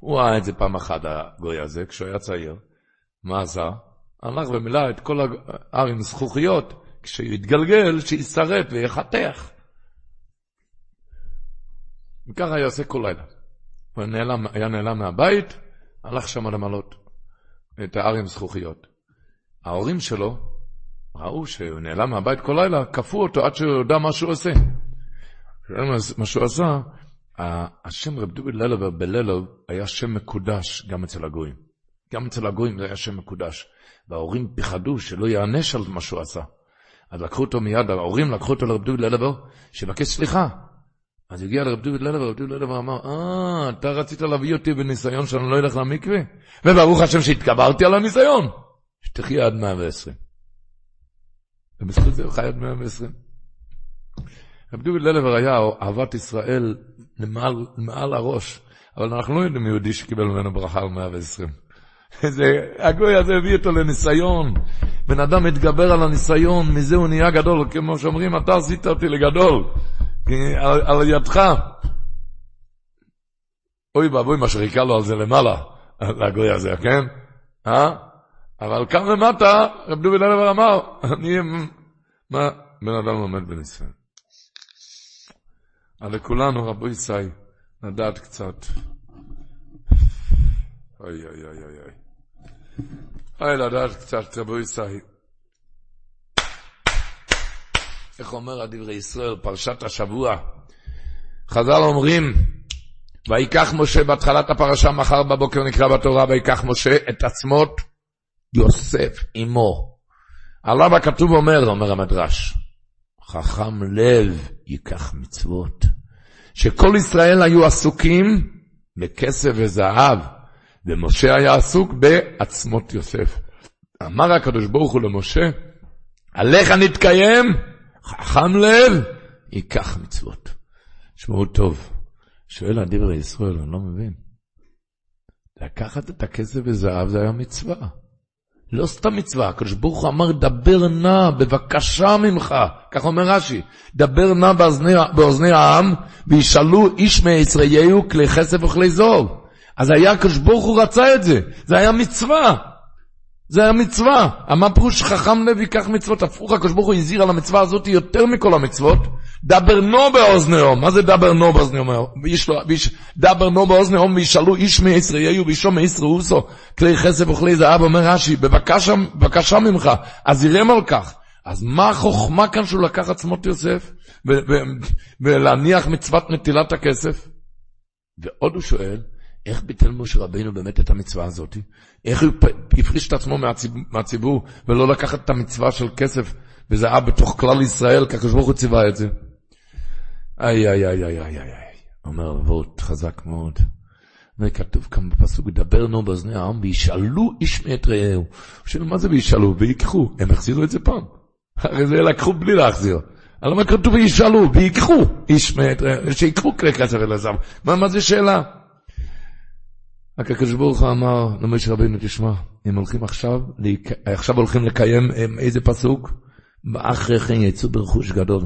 הוא ראה את זה פעם אחת, הגוי הזה, כשהוא היה צעיר. מה עשה? הלך ומילא את כל ההר עם זכוכיות, כשהוא יתגלגל, שישרט ויחתך. וככה היה עושה כל לילה. הוא נעלם, היה נעלם מהבית, הלך שם למלות את ההר עם זכוכיות. ההורים שלו ראו שהוא נעלם מהבית כל לילה, כפו אותו עד שהוא יודע מה שהוא עושה. מה שהוא עשה, השם רב דובי ללבר בללוב היה שם מקודש גם אצל הגויים. גם אצל הגויים זה היה שם מקודש. וההורים פחדו שלא יענש על מה שהוא עשה. אז לקחו אותו מיד, ההורים לקחו אותו לרב דובי ללבר, שיבקש סליחה. אז הגיע לרב דוד ללבר, רב דוד ללבר אמר, אה, אתה רצית להביא אותי בניסיון שאני לא אלך למקווה? וברוך השם שהתגברתי על הניסיון. שתחיה עד 120. ובזכות זה הוא חי עד 120. רב דוד ללבר היה אהבת ישראל למעל הראש, אבל אנחנו לא יודעים יהודי שקיבל ממנו ברכה על 120. זה, הגוי הזה הביא אותו לניסיון. בן אדם מתגבר על הניסיון, מזה הוא נהיה גדול, כמו שאומרים, אתה עשית אותי לגדול. על, על ידך. אוי ואבוי מה שחיכה לו על זה למעלה, לגוי הזה, כן? אה? אבל כאן למטה, רב דובי ללבר אמר, אני, מה, בן אדם לומד בניסיון. אבל לכולנו, רבו ישי, לדעת קצת. אוי אוי אוי אוי אוי. אוי, לדעת קצת, רבו ישראל. איך אומר הדברי ישראל, פרשת השבוע? חז"ל אומרים, ויקח משה בהתחלת הפרשה, מחר בבוקר נקרא בתורה, ויקח משה את עצמות יוסף עמו. עליו הכתוב אומר, אומר המדרש, חכם לב ייקח מצוות. שכל ישראל היו עסוקים בכסף וזהב, ומשה היה עסוק בעצמות יוסף. אמר הקדוש ברוך הוא למשה, עליך נתקיים, חכם לב, ייקח מצוות. שמעו טוב, שואל הדברי ישראל, אני לא מבין. לקחת את הכסף וזהב זה היה מצווה. לא סתם מצווה, הקדוש ברוך הוא אמר, דבר נא, בבקשה ממך, כך אומר רש"י, דבר נא באוזני, באוזני העם, וישאלו איש מישראליהו כלי כסף וכלי זוב. אז היה הקדוש הוא רצה את זה, זה היה מצווה. זה היה מצווה. מה פירוש חכם לב ייקח מצוות? הפוך, הקדוש ברוך הוא הזהיר על המצווה הזאת יותר מכל המצוות. דבר נו באוזניו. מה זה דבר נו באוזניו? דבר נו באוזניו וישאלו איש מישראל ואישו מישראל אוסו כלי חסף וכלי זהב, אומר רש"י, בבקשה ממך, אז ירם על כך. אז מה החוכמה כאן שהוא לקח עצמות יוסף ולהניח מצוות נטילת הכסף? ועוד הוא שואל, איך ביטל משה רבינו באמת את המצווה הזאת? איך הוא הפריש את עצמו מהציבור, מהציבור ולא לקחת את המצווה של כסף וזה היה בתוך כלל ישראל, כי הקדוש ברוך הוא ציווה את זה. איי, איי, איי, איי, איי, איי. אומר אבות חזק מאוד. וכתוב כאן בפסוק, דבר נו באוזני העם, וישאלו איש מאת רעהו. שואל, מה זה וישאלו? ויקחו. הם החזירו את זה פעם. הרי זה לקחו בלי להחזיר. על מה כתוב וישאלו, ויקחו איש מאת רעהו, שיקחו כלי כסף אל הזם. מה, מה זה שאלה? הקדוש ברוך הוא אמר למשה רבינו, תשמע, הם הולכים עכשיו, עכשיו הולכים לקיים איזה פסוק? אחרי כן יצאו ברכוש גדול.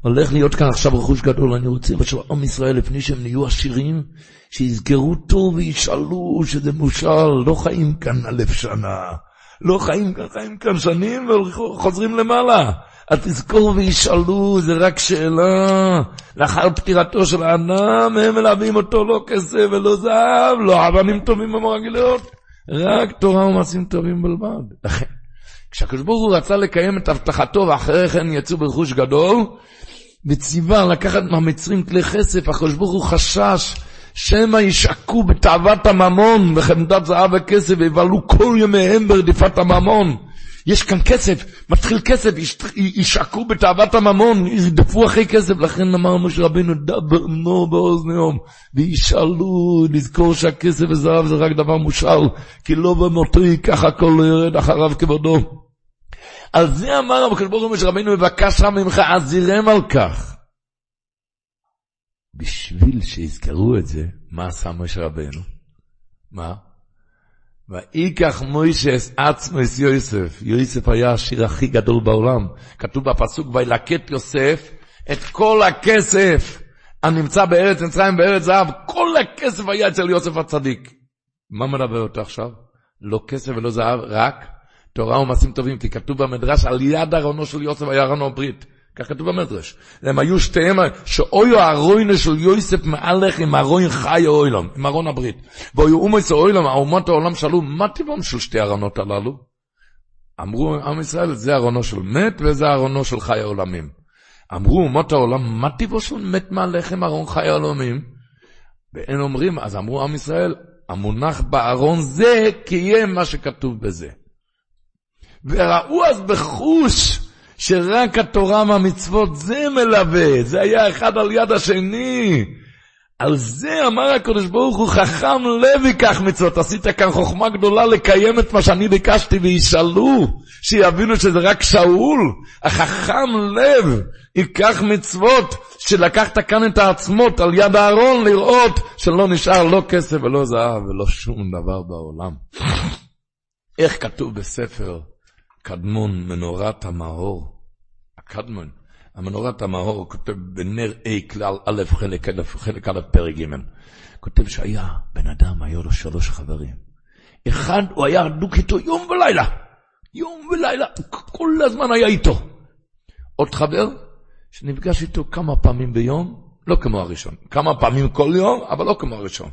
הולך להיות כאן עכשיו רכוש גדול, אני רוצה עכשיו עם ישראל, לפני שהם נהיו עשירים, שיזכרו טוב וישאלו שזה מושל, לא חיים כאן אלף שנה, לא חיים כאן, חיים כאן שנים וחוזרים למעלה. אז תזכור וישאלו, זה רק שאלה. לאחר פטירתו של האדם, הם מלווים אותו לא כסף ולא זהב, לא אבנים טובים ומרגליות, רק תורה ומעשים טובים בלבד. לכן, כשהקדוש ברוך הוא רצה לקיים את הבטחתו ואחרי כן יצאו ברכוש גדול, וציווה לקחת מהמצרים כלי כסף, הקדוש ברוך הוא חשש שמא ישעקו בתאוות הממון וחמדת זהב וכסף ויבלו כל ימיהם ברדיפת הממון. יש כאן כסף, מתחיל כסף, ישעקו בתאוות הממון, ירדפו אחרי כסף, לכן אמר משה רבינו, דבר נו באוזניום, וישאלו, לזכור שהכסף וזהב זה רק דבר מושאל, כי לא במותו ייקח הכל לא ירד אחריו כבודו. על זה אמר הקדוש ברוך הוא משה רבינו, מבקש ממך, עזירם על כך. בשביל שיזכרו את זה, מה עשה משה רבינו? מה? ויקח מוישס עצמוס יוסף. יוסף היה השיר הכי גדול בעולם. כתוב בפסוק, וילקט יוסף את כל הכסף הנמצא בארץ מצרים בארץ זהב, כל הכסף היה אצל יוסף הצדיק. מה מדבר אותו עכשיו? לא כסף ולא זהב, רק תורה ומעשים טובים, כי כתוב במדרש, על יד ארונו של יוסף היה ארונו ברית. כך כתוב במדרש. הם היו שתיהם, שאויו הרוינה של יוסף מהלך עם הרוין חי אוילום, עם ארון הברית. ואויו אומץ אוילום, האומות העולם שאלו, מה טבעם של שתי ארונות הללו? אמרו עם ישראל, זה ארונו של מת וזה ארונו של חי העולמים. אמרו אומות העולם, מה טבעו של מת מהלך עם ארון חי העולמים? ואין אומרים, אז אמרו עם ישראל, המונח בארון זה, כי יהיה מה שכתוב בזה. וראו אז בחוש, שרק התורה מהמצוות זה מלווה, זה היה אחד על יד השני. על זה אמר הקדוש ברוך הוא, חכם לב ייקח מצוות. עשית כאן חוכמה גדולה לקיים את מה שאני ביקשתי וישאלו, שיבינו שזה רק שאול. החכם לב ייקח מצוות, שלקחת כאן את העצמות על יד הארון לראות שלא נשאר לא כסף ולא זהב ולא שום דבר בעולם. איך כתוב בספר קדמון, מנורת המאור. הקדמון, המנורת המאור כותב בנר A כלל א' חלק א', חלק א' פרק ג', כותב שהיה בן אדם, היו לו שלוש חברים. אחד, הוא היה הדוק איתו יום ולילה. יום ולילה, כל הזמן היה איתו. עוד חבר, שנפגש איתו כמה פעמים ביום, לא כמו הראשון. כמה פעמים כל יום, אבל לא כמו הראשון.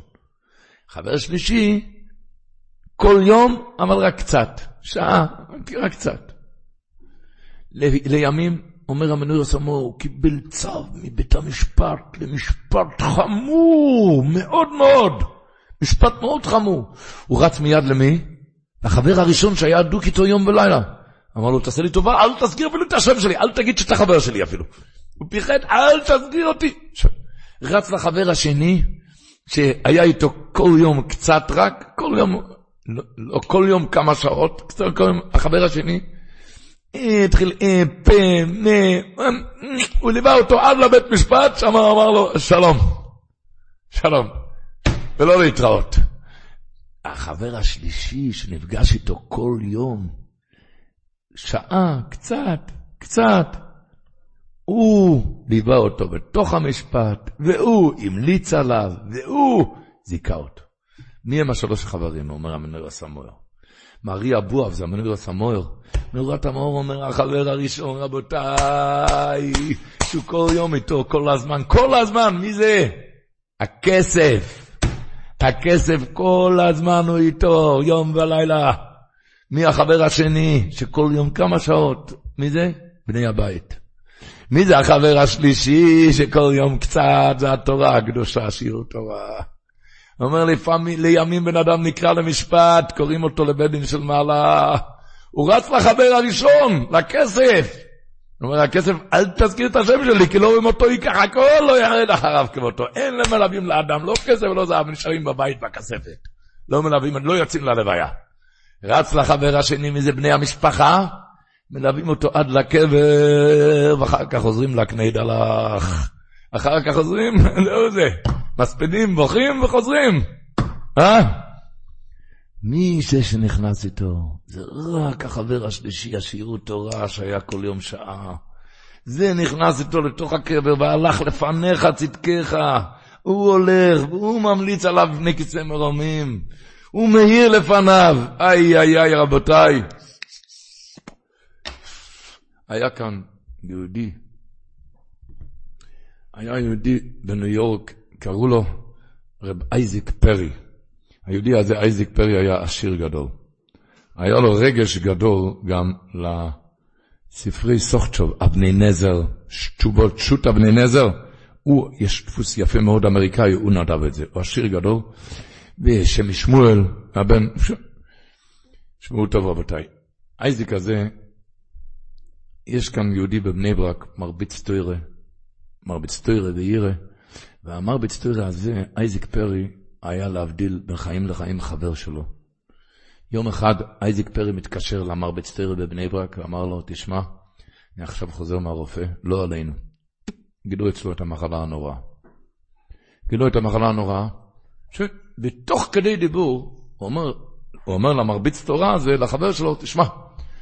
חבר שלישי, כל יום, אבל רק קצת. שעה, רק קצת. ל- לימים, אומר המנוי הסמור, הוא קיבל צו מבית המשפט למשפט חמור מאוד מאוד. משפט מאוד חמור. הוא רץ מיד למי? לחבר הראשון שהיה דוק איתו יום ולילה. אמר לו, תעשה לי טובה, אל תזכיר אפילו את השם שלי, אל תגיד שאתה חבר שלי אפילו. הוא פיחד, אל תזכיר אותי. רץ לחבר השני, שהיה איתו כל יום קצת רק, כל יום, לא, לא כל יום כמה שעות, כל יום, החבר השני, התחיל אה, פה, נה, הוא ליווה אותו עד לבית משפט, שם אמר לו, שלום, שלום, ולא להתראות. החבר השלישי שנפגש איתו כל יום, שעה, קצת, קצת, הוא ליווה אותו בתוך המשפט, והוא המליץ עליו, והוא זיכה אותו. מי הם השלוש חברים, אומר המנהל הסמואר. מארי אבואב זה המנהל הסמואר. מנורת המאור אומר, החבר הראשון, רבותיי, שהוא כל יום איתו, כל הזמן, כל הזמן, מי זה? הכסף. הכסף כל הזמן הוא איתו, יום ולילה. מי החבר השני, שכל יום כמה שעות? מי זה? בני הבית. מי זה החבר השלישי שכל יום קצת, זה התורה הקדושה, שיעור תורה. אומר לפעמים, לימים בן אדם נקרא למשפט, קוראים אותו לבית דין של מעלה. הוא רץ לחבר הראשון, לכסף. הוא אומר, הכסף, אל תזכיר את השם שלי, כי לא רואים אותו ייקח הכל, לא ירד אחריו כמותו. אין למלווים לאדם, לא כסף ולא זהב, נשארים בבית בכספת. לא מלווים, לא יוצאים ללוויה. רץ לחבר השני, מי זה בני המשפחה? מלווים אותו עד לקבר, ואחר כך חוזרים לקני דלך. אחר כך חוזרים, לא זה, מספידים, בוכים וחוזרים. אה? מי זה שנכנס איתו? זה רק החבר השלישי, השיעור תורה שהיה כל יום שעה. זה נכנס איתו לתוך הקבר והלך לפניך צדקך. הוא הולך והוא ממליץ עליו בני כיסא מרומים. הוא מאיר לפניו. איי איי איי רבותיי. היה כאן יהודי, היה יהודי בניו יורק, קראו לו רב אייזיק פרי. היהודי הזה, אייזיק פרי, היה עשיר גדול. היה לו רגש גדול גם לספרי סוכצ'וב, אבני נזר, תשובות שו"ת אבני נזר. הוא, יש דפוס יפה מאוד אמריקאי, הוא נדב את זה. הוא עשיר גדול, ושם שמואל, הבן, שמעו טוב רבותיי. אייזיק הזה, יש כאן יהודי בבני ברק, מרביץ תוירה, מרביץ תוירה וירא, והמרביץ תוירה הזה, אייזיק פרי, היה להבדיל בין חיים לחיים חבר שלו. יום אחד אייזיק פרי מתקשר למרביץ תוירה בבני ברק ואמר לו, תשמע, אני עכשיו חוזר מהרופא, לא עלינו. גילו אצלו את המחלה הנוראה. גילו את המחלה הנוראה, שבתוך כדי דיבור, הוא אומר, הוא אומר למרביץ תורה הזה, לחבר שלו, תשמע,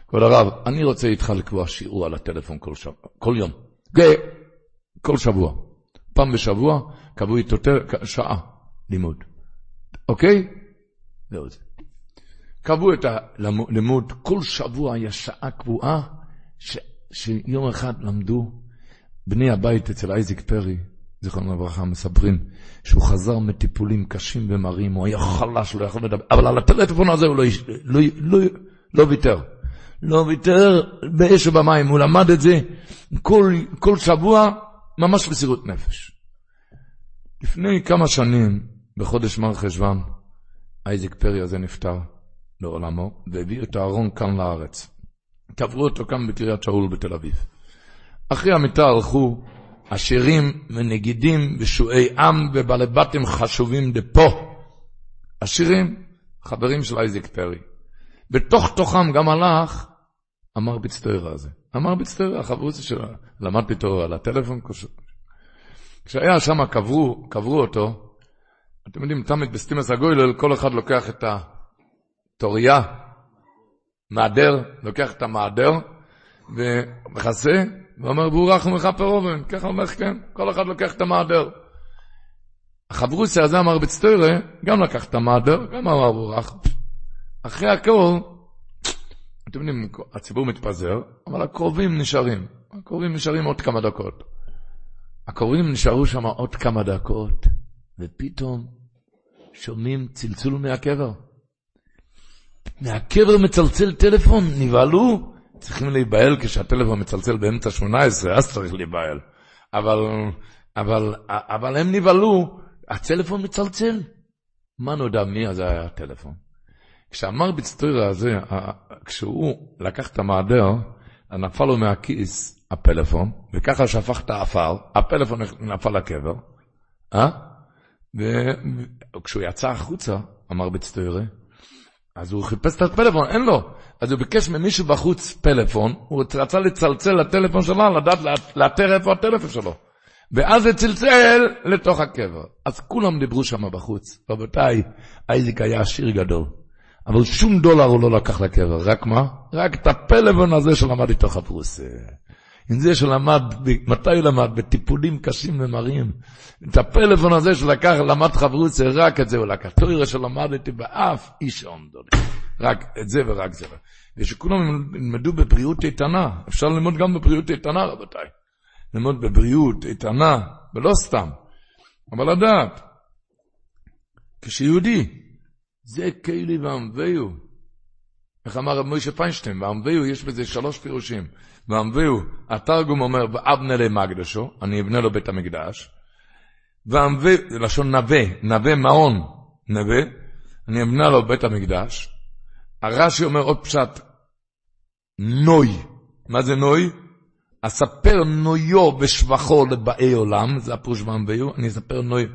כבוד הרב, אני רוצה איתך לקבוע שיעור על הטלפון כל, שבוע, כל יום. כל שבוע. פעם בשבוע קבעו איתו שעה לימוד. אוקיי? זהו זה. קבעו את הלימוד, כל שבוע היה שעה קבועה, ש, שיום אחד למדו בני הבית אצל אייזיק פרי, זיכרונו לברכה, מספרים שהוא חזר מטיפולים קשים ומרים, הוא היה חלש, לא יכול לדבר, אבל על הטלפון הזה הוא לא, לא, לא, לא ויתר. לא ויתר באש ובמים, הוא למד את זה כל, כל שבוע, ממש בסירות נפש. לפני כמה שנים, בחודש מר חשוון, אייזיק פרי הזה נפטר לעולמו, והביאו את הארון כאן לארץ. קברו אותו כאן בקריית שאול בתל אביב. אחרי המיטה הלכו עשירים ונגידים ושועי עם ובעלי בתים חשובים דפו. עשירים, חברים של אייזיק פרי. בתוך תוכם גם הלך אמר ביצטוירה הזה. אמר ביצטוירה, החברוסי שלו, למדתי איתו על הטלפון. כשהיה שם, קברו, קברו אותו, אתם יודעים, תמיד בסטימס הגוילל, כל אחד לוקח את התוריה, מעדר, לוקח את המעדר, ומכסה, ואומר, בורך ומכפר אובן, ככה אומר, כן, כל אחד לוקח את המעדר. החברוסי הזה אמר בצטוירה, גם לקח את המעדר, גם אמר בורך. אחרי הכל, אתם יודעים, הציבור מתפזר, אבל הקרובים נשארים. הקרובים נשארים עוד כמה דקות. הקרובים נשארו שם עוד כמה דקות, ופתאום שומעים צלצול מהקבר. מהקבר מצלצל טלפון, נבהלו. צריכים להיבהל כשהטלפון מצלצל באמצע 18, אז צריך להיבהל. אבל, אבל, אבל הם נבהלו, הטלפון מצלצל. מה נודע מי זה היה הטלפון? כשאמר בצטוירה הזה, כשהוא לקח את המעדר, נפל לו מהכיס הפלאפון, וככה שהפך את האפר, הפלאפון נפל לקבר, אה? וכשהוא יצא החוצה, אמר בצטוירה, אז הוא חיפש את הפלאפון, אין לו. אז הוא ביקש ממישהו בחוץ פלאפון, הוא רצה לצלצל לטלפון שלו, לדעת לאתר איפה הטלפון שלו. ואז זה צלצל לתוך הקבר. אז כולם דיברו שם בחוץ. רבותיי, אייזיק היה עשיר גדול. אבל שום דולר הוא לא לקח לקבר, רק מה? רק את הפלאפון הזה שלמד איתו חפרוס. עם זה שלמד, מתי הוא למד? בטיפולים קשים ומרים. את הפלאפון הזה שלקח, למד חברות, רק את זה הוא לקח. תוירה שלמדתי באף איש עומדו. רק את זה ורק זה. ושכולם ילמדו בבריאות איתנה. אפשר ללמוד גם בבריאות איתנה, רבותיי. ללמוד בבריאות איתנה, ולא סתם. אבל לדעת, כשיהודי, זה כאילו ועמביהו. איך אמר רב מוישה פיינשטיין, ואנווהו יש בזה שלוש פירושים. ואנווהו, התרגום אומר, ואבנה למקדשו, אני אבנה לו בית המקדש. ואנווהו, לשון נווה, נווה מעון, נווה, אני אבנה לו בית המקדש. רש"י אומר עוד פשט, נוי. מה זה נוי? אספר נויו בשבחו לבאי עולם, זה הפירוש ואנווהו, אני אספר נוי.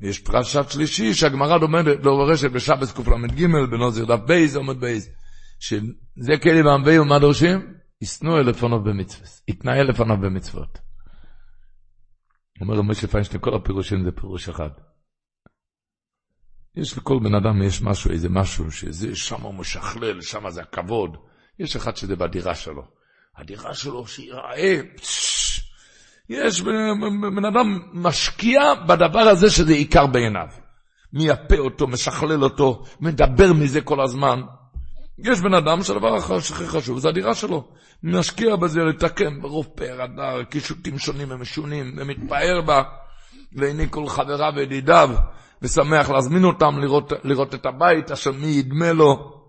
ויש פרשת שלישי שהגמרא לומדת, דורשת בשבת קל"ג, בנוזר דף בייז, עמוד בייז. שזה כלי ועמביהו, מה דורשים? ישנוא לפניו במצוות, יתנהל לפניו במצוות. אומר רבי פיינשטיין, כל הפירושים זה פירוש אחד. יש לכל בן אדם, יש משהו, איזה משהו, שזה שם הוא משכלל, שם זה הכבוד. יש אחד שזה בדירה שלו. הדירה שלו שיראה, יש בן אדם משקיע בדבר הזה שזה עיקר בעיניו. מייפה אותו, משכלל אותו, מדבר מזה כל הזמן. יש בן אדם שהדבר הכי חשוב זה הדירה שלו. משקיע בזה לתקן ברוב פאר הדר, קישוטים שונים ומשונים, ומתפאר בה לעיני כל חבריו וידידיו, ושמח להזמין אותם לראות, לראות את הבית אשר מי ידמה לו.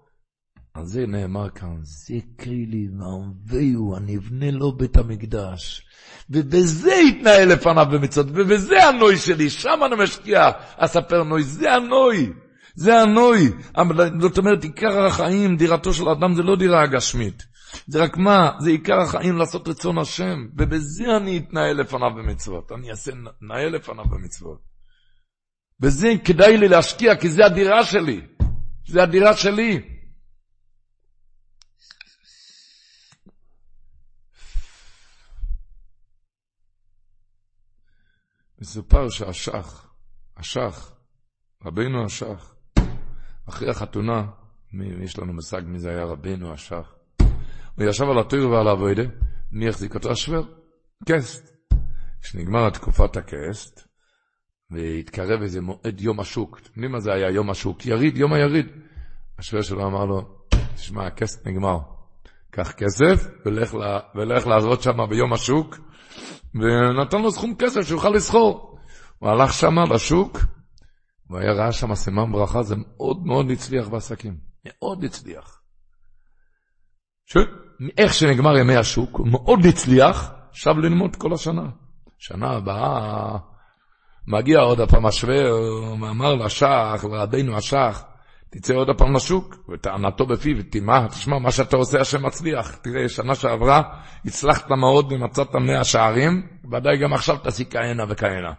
אז זה נאמר כאן, זה כלי וערביהו, אני אבנה לו בית המקדש. ובזה יתנהל לפניו במצוות, ובזה הנוי שלי, שם אני משקיע, אספר נוי, זה הנוי. זה הנוי. זאת אומרת, עיקר החיים, דירתו של אדם זה לא דירה הגשמית. זה רק מה? זה עיקר החיים לעשות רצון השם. ובזה אני אתנהל לפניו במצוות. אני אעשה נהל לפניו במצוות. בזה כדאי לי להשקיע, כי זה הדירה שלי. זה הדירה שלי. מסופר שהשח, השח, רבינו השח, אחרי החתונה, יש לנו מושג מי זה היה רבינו השח, הוא ישב על התויר ועל האבוידה, מי החזיק אותו? השוור, קסט. כשנגמר תקופת הקסט, והתקרב איזה מועד יום השוק, אתם יודעים מה זה היה יום השוק? יריד, יום היריד. השוור שלו אמר לו, תשמע, הקסט נגמר. קח כסף ולך, לה, ולך לעזרות שם ביום השוק, ונתן לו סכום כסף שיוכל לסחור. הוא הלך שם לשוק, הוא היה ראה שם סימן ברכה, זה מאוד מאוד הצליח בעסקים. מאוד הצליח. ש... איך שנגמר ימי השוק, הוא מאוד הצליח, שב ללמוד כל השנה. שנה הבאה מגיע עוד הפעם השווה, הוא אמר לשח, לרבינו השח, תצא עוד הפעם לשוק, וטענתו בפיו, תשמע, תשמע, מה שאתה עושה השם מצליח. תראה, שנה שעברה הצלחת מאוד ומצאת מאה שערים, ודאי גם עכשיו תעשי כהנה וכהנה.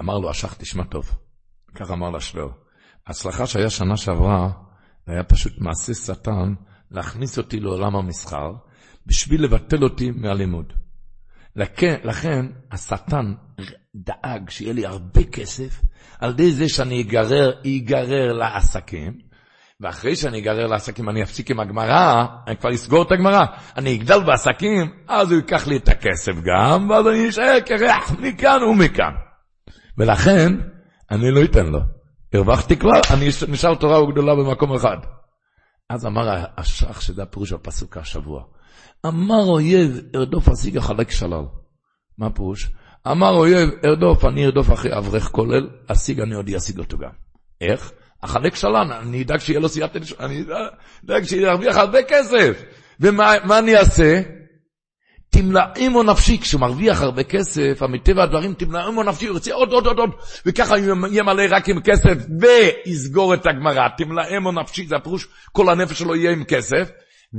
אמר לו השח, תשמע טוב. כך אמר לשלור. ההצלחה שהיה שנה שעברה, זה היה פשוט מעשה שטן להכניס אותי לעולם המסחר, בשביל לבטל אותי מהלימוד. לכן, לכן השטן דאג שיהיה לי הרבה כסף, על ידי זה שאני אגרר, אגרר לעסקים, ואחרי שאני אגרר לעסקים אני אפסיק עם הגמרא, אני כבר אסגור את הגמרא, אני אגדל בעסקים, אז הוא ייקח לי את הכסף גם, ואז אני אשאר קרח מכאן ומכאן. ולכן, אני לא אתן לו. הרווחתי כבר, אני נשאר תורה וגדולה במקום אחד. אז אמר השח, שזה הפירוש הפסוק השבוע, אמר אויב, ארדוף אשיג החלק שלל. מה הפירוש? אמר אויב, ארדוף, אני ארדוף אחרי אברך כולל, אשיג אני עוד אשיג אותו גם. איך? אחלק שלן, אני אדאג שיהיה לו דשמיא, אני אדאג שירוויח הרבה כסף. ומה אני אעשה? תמלאימו נפשי, כשהוא מרוויח הרבה כסף, מטבע הדברים תמלאימו נפשי, הוא רוצה עוד עוד עוד עוד, וככה יהיה מלא רק עם כסף, ויסגור את הגמרא, תמלאימו נפשי, זה הפירוש, כל הנפש שלו יהיה עם כסף,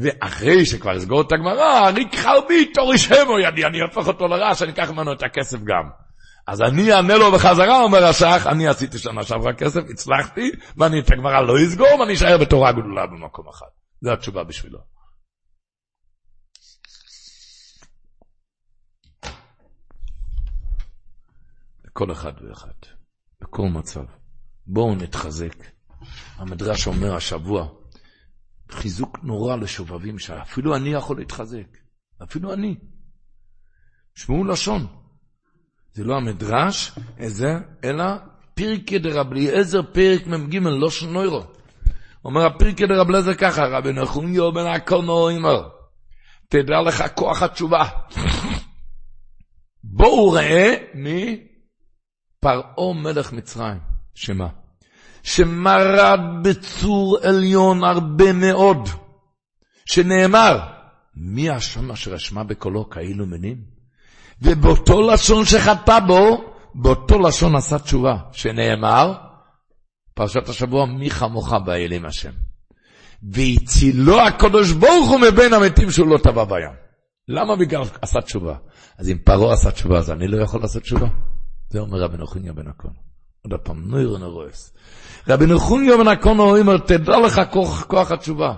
ואחרי שכבר יסגור את הגמרא, ריק חרבי תוריש המו ידי, אני אהפוך אותו לרע, שאני אקח ממנו את הכסף גם. אז אני אענה לו בחזרה, אומר השח, אני עשיתי שנה שעברה כסף, הצלחתי, ואני את הגמרא לא אסגור, ואני אשאר בתורה גדולה במקום אחד. זו התשובה בשבילו. כל אחד ואחד, בכל מצב. בואו נתחזק. המדרש אומר השבוע, חיזוק נורא לשובבים, שאפילו אני יכול להתחזק. אפילו אני. שמעו לשון. זה לא המדרש, איזה, אלא פרקי דרב אליעזר, פרק מ"ג, לא שנוירו. אומר הפרקי דרב אליעזר ככה, רבי נחוניו בן הקולנוע אומר, תדע לך כוח התשובה. בואו ראה מי פרעה מלך מצרים, שמה? שמרד בצור עליון הרבה מאוד, שנאמר, מי השם אשר אשמע בקולו כאילו מינים? ובאותו לשון שחטא בו, באותו לשון עשה תשובה, שנאמר, פרשת השבוע, מי חמוך באלים השם. והצילו הקדוש ברוך הוא מבין המתים שהוא לא טבע בים. למה בגלל עשה תשובה? אז אם פרעה עשה תשובה, אז אני לא יכול לעשות תשובה? זה אומר רבי נחוניה בן הקון. עוד פעם, נויר נרואס. רבי נחוניה בן הקון אומר, תדע לך כוח, כוח התשובה.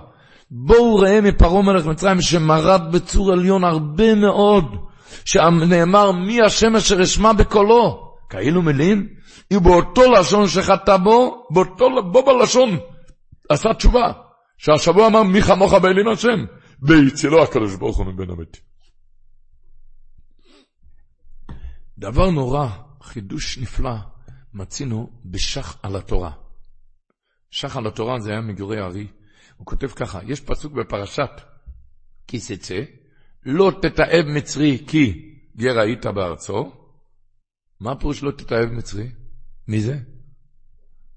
בואו ראה מפרעה מלך מצרים שמרד בצור עליון הרבה מאוד, שנאמר מי השם אשר אשמע בקולו. כאילו מילים, ובאותו לשון שחטא בו, באותו, בו בלשון עשה תשובה. שהשבוע אמר מי חמוך באלים השם, והצילו הקדוש ברוך הוא מבין המתים. דבר נורא, חידוש נפלא מצינו בשח על התורה. שח על התורה זה היה מגורי הארי. הוא כותב ככה, יש פסוק בפרשת כי סצה, לא תתעב מצרי כי גר היית בארצו. מה הפירוש לא תתעב מצרי? מי זה?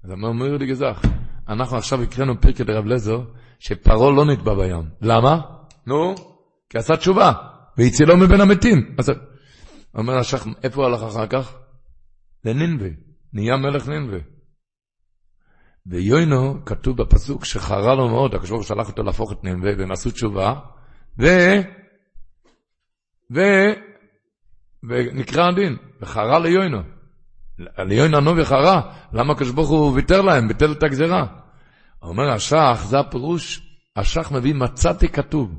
אז אמר מאיר גזח, אנחנו עכשיו הקראנו פרקי דרב לזר, שפרעה לא נטבע בים. למה? נו, כי עשה תשובה, והצילו מבין המתים. אז אומר השח, איפה הלך אחר כך? לנינבה, נהיה מלך נינבה. ויוינו, כתוב בפסוק שחרה לו מאוד, הקדוש ברוך שלח אותו להפוך את נינבה, והם עשו תשובה, ו... ו... ונקרא הדין, וחרה ליוינו. ליוינו הנובי חרה, למה הקדוש ברוך הוא ויתר להם, ביטל את הגזירה? אומר השח, זה הפירוש, השח מביא מצאתי כתוב,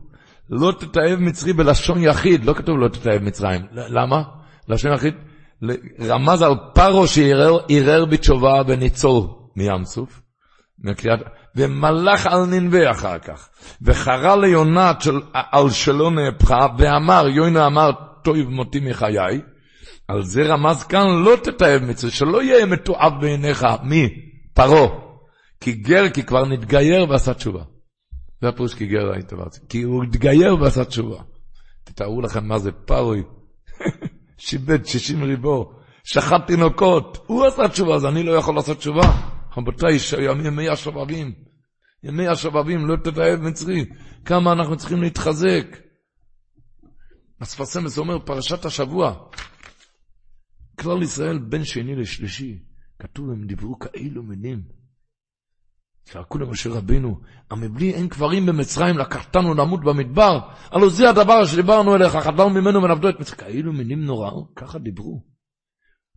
לא תתאהב מצרי בלשון יחיד, לא כתוב לא תתאהב מצרים, למה? לשון יחיד, רמז על פרו שערער בתשובה וניצול מים סוף, מקריאת, ומלך על ננבה אחר כך, וחרה ליונת של, על שלא נהפכה, ואמר, יוינה אמר, טוב מותי מחיי, על זה רמז כאן, לא תתאהב מצרי, שלא יהיה מתועב בעיניך, מי? פרו. כי גר, כי כבר נתגייר ועשה תשובה. זה הפירוש כי גר היית בארץ. כי הוא התגייר ועשה תשובה. תתארו לכם מה זה פרוי. שיבד שישים ריבו, שחט תינוקות, הוא עשה תשובה, אז אני לא יכול לעשות תשובה. רבותיי, ימי השובבים, ימי השובבים, לא תתאהב מצרי, כמה אנחנו צריכים להתחזק. הספרסמס אומר, פרשת השבוע, כלל ישראל בין שני לשלישי, כתוב, הם דיברו כאלו מילים. צעקו למשה רבינו, המבלי אין קברים במצרים, לקחתנו למות במדבר, הלא זה הדבר שדיברנו אליך, חדלנו ממנו ונעבדו את מצרים. כאילו מילים נוראות, ככה דיברו.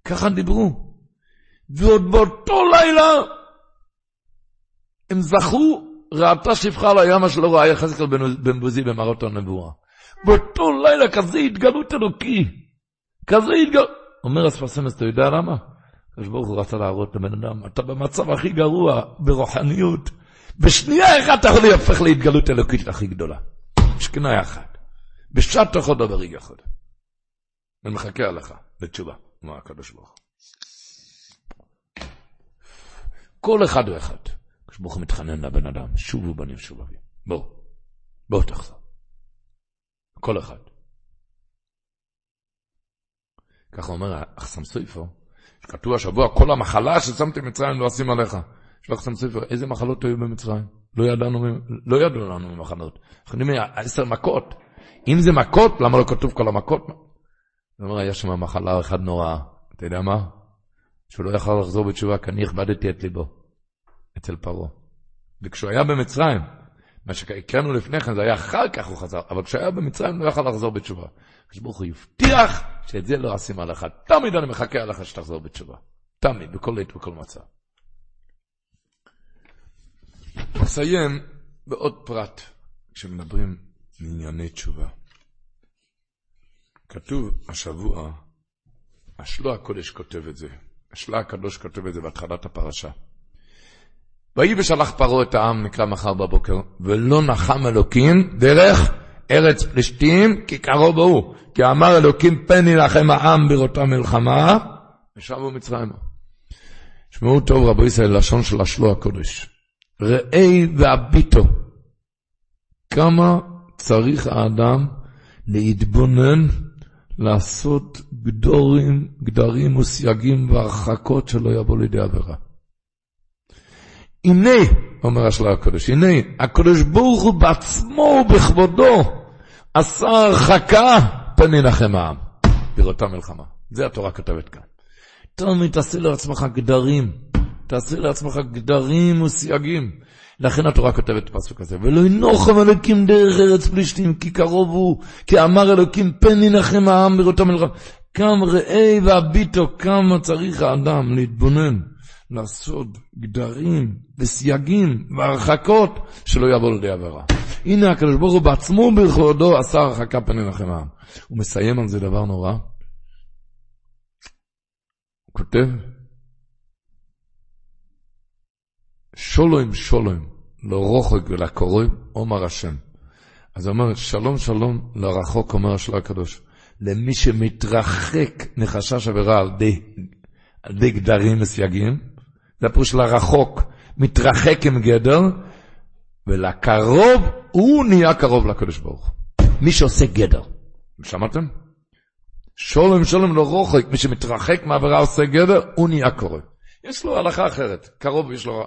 ככה דיברו. ועוד באותו לילה, הם זכו, ראתה שפחה על הים שלא ראה יחזקאל בן בוזי במראות הנבואה. באותו לילה כזה התגלות אלוקי. כזה התגלות. אומר הספרסמס, אתה יודע למה? הקדוש ברוך הוא רצה להראות לבן אדם, אתה במצב הכי גרוע, ברוחניות. בשנייה אחת אתה יכול להפך להתגלות אלוקית הכי גדולה. שכנה אחת. בשעת תוכו דבר יכול. אני מחכה עליך בתשובה, אמר הקדוש ברוך. כל אחד ואחד. הקדוש ברוך הוא מתחנן לבן אדם, שובו בנים שובבים. בואו, בואו תחזור. כל אחד. ככה אומר אחסם סויפו, כתוב השבוע, כל המחלה ששמתי מצרים לא אשים עליך. שלח לכם ספר, איזה מחלות היו במצרים? לא ידענו, לא ידעו לנו ממחלות. אנחנו יודעים, עשר מכות. אם זה מכות, למה לא כתוב כל המכות? הוא אומר, היה שם מחלה אחת נוראה. אתה יודע מה? שהוא לא יכל לחזור בתשובה, כי אני הכבדתי את ליבו. אצל פרעה. וכשהוא היה במצרים, מה שהקראנו לפני כן, זה היה אחר כך הוא חזר, אבל כשהיה במצרים לא יכל לחזור בתשובה. הקדוש ברוך הוא הבטיח שאת זה לא אשים עליך. תמיד אני מחכה עליך שתחזור בתשובה. תמיד, בכל עת ובכל מצב. נסיים בעוד פרט, כשמדברים בענייני תשובה. כתוב השבוע, השלוע הקודש כותב את זה, השלוע הקדוש כותב את זה בהתחלת הפרשה. ויהי ושלח פרעה את העם, נקרא מחר בבוקר, ולא נחם אלוקים דרך ארץ פלישתים, כי קרוב הוא. כי אמר אלוקים פן יילחם העם בראותה מלחמה, ושבו מצרימה. שמעו טוב רבו ישראל, לשון של השלוע הקודש. ראה והביטו. כמה צריך האדם להתבונן, לעשות גדורים, גדרים וסייגים והרחקות שלא יבוא לידי עבירה. הנה, אומר השלב הקדוש, הנה, הקדוש ברוך הוא בעצמו ובכבודו עשה הרחקה פן ינחם העם בראותה מלחמה. זה התורה כותבת כאן. תמיד תעשה לעצמך גדרים, תעשה לעצמך גדרים וסייגים. לכן התורה כותבת פסוק הזה, ולא ינוחם אלוקים דרך ארץ פלישתים, כי קרוב הוא, כי אמר אלוקים פן ינחם העם בראותה מלחמה. כמה ראה והביטו, כמה צריך האדם להתבונן. לעשות גדרים וסייגים והרחקות שלא יבוא לידי עבירה. הנה הקדוש ברוך הוא בעצמו בכבודו עשה הרחקה פני העם. הוא מסיים על זה דבר נורא. הוא כותב, שולוים שולוים, לא רוחק ולקורב, אומר השם. אז הוא אומר, שלום שלום לרחוק, אומר השלום הקדוש. למי שמתרחק מחשש עבירה על די, על די גדרים וסייגים, זה הפירוש של הרחוק, מתרחק עם גדר, ולקרוב, הוא נהיה קרוב לקדוש ברוך מי שעושה גדר. שמעתם? שולם שולם לא רוחק, מי שמתרחק מעבירה עושה גדר, הוא נהיה קרוב. יש לו הלכה אחרת, קרוב יש לו,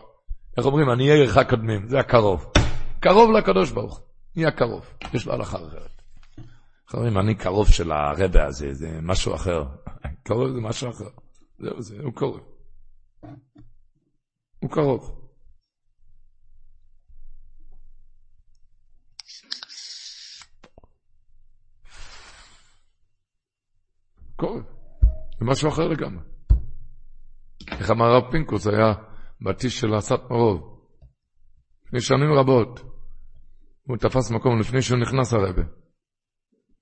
איך אומרים, אני אהיה ירחק קודמים, זה הקרוב. קרוב לקדוש ברוך נהיה קרוב, יש לו הלכה אחרת. אומרים, אני קרוב של הרבה הזה, זה משהו אחר. קרוב זה משהו אחר. זהו זה, הוא קרוב. הוא קרוב. קרוב. זה משהו אחר לגמרי. איך אמר הרב פינקוס, היה בטיש של אסת מרוב. לפני שנים רבות. הוא תפס מקום לפני שהוא נכנס הרבה.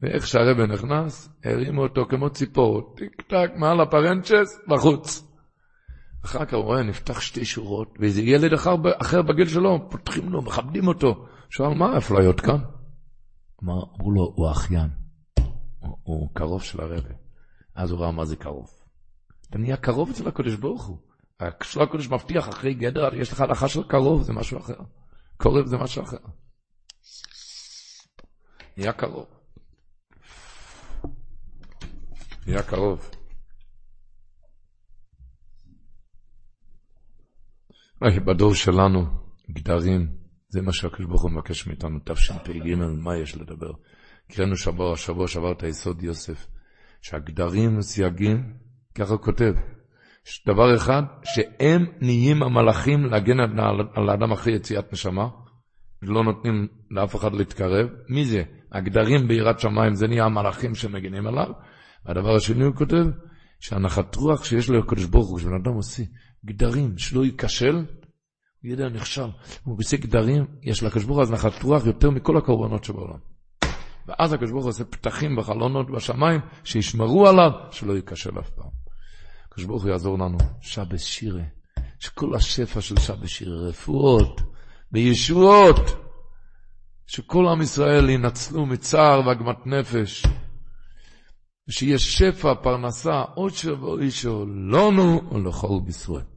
ואיך שהרבה נכנס, הרימו אותו כמו ציפור, טיק טק מעל הפרנצ'ס, בחוץ. אחר כך הוא רואה, נפתח שתי שורות, ואיזה ילד אחר, אחר בגיל שלו, פותחים לו, מכבדים אותו. שואל, מה האפליות כאן? אמר, אמרו לו, הוא אחיין. הוא, הוא קרוב של הרבה. אז הוא ראה מה זה קרוב. אתה נהיה קרוב אצל הקדוש ברוך הוא. כשלא הקדוש מבטיח אחרי גדר, יש לך הלכה של קרוב, זה משהו אחר. קורב זה משהו אחר. נהיה קרוב. נהיה קרוב. בדור שלנו, גדרים, זה מה שהקדוש ברוך הוא מבקש מאיתנו, תשפ"ג, מה יש לדבר? קראנו שבוע, שבוע שעבר את היסוד יוסף, שהגדרים, סייגים, ככה הוא כותב, דבר אחד, שהם נהיים המלאכים להגן על האדם אחרי יציאת נשמה, לא נותנים לאף אחד להתקרב. מי זה? הגדרים ביראת שמיים, זה נהיה המלאכים שמגנים עליו. והדבר השני הוא כותב, שהנחת רוח שיש לו הקדוש ברוך הוא, כשבן אדם עושה גדרים, שלא ייכשל, הוא ידע נכשל. הוא עושה גדרים, יש לקדוש ברוך הוא הזנחת רוח יותר מכל הקורבנות שבעולם. ואז הקדוש ברוך הוא עושה פתחים בחלונות בשמיים, שישמרו עליו, שלא ייכשל אף פעם. הקדוש ברוך הוא יעזור לנו, שבס שירה, שכל השפע של שבס שירה, רפואות וישועות, שכל עם ישראל ינצלו מצער ועגמת נפש. ושיש שפע, פרנסה, עוד שבוע אישו, לנו ולכל בישראל.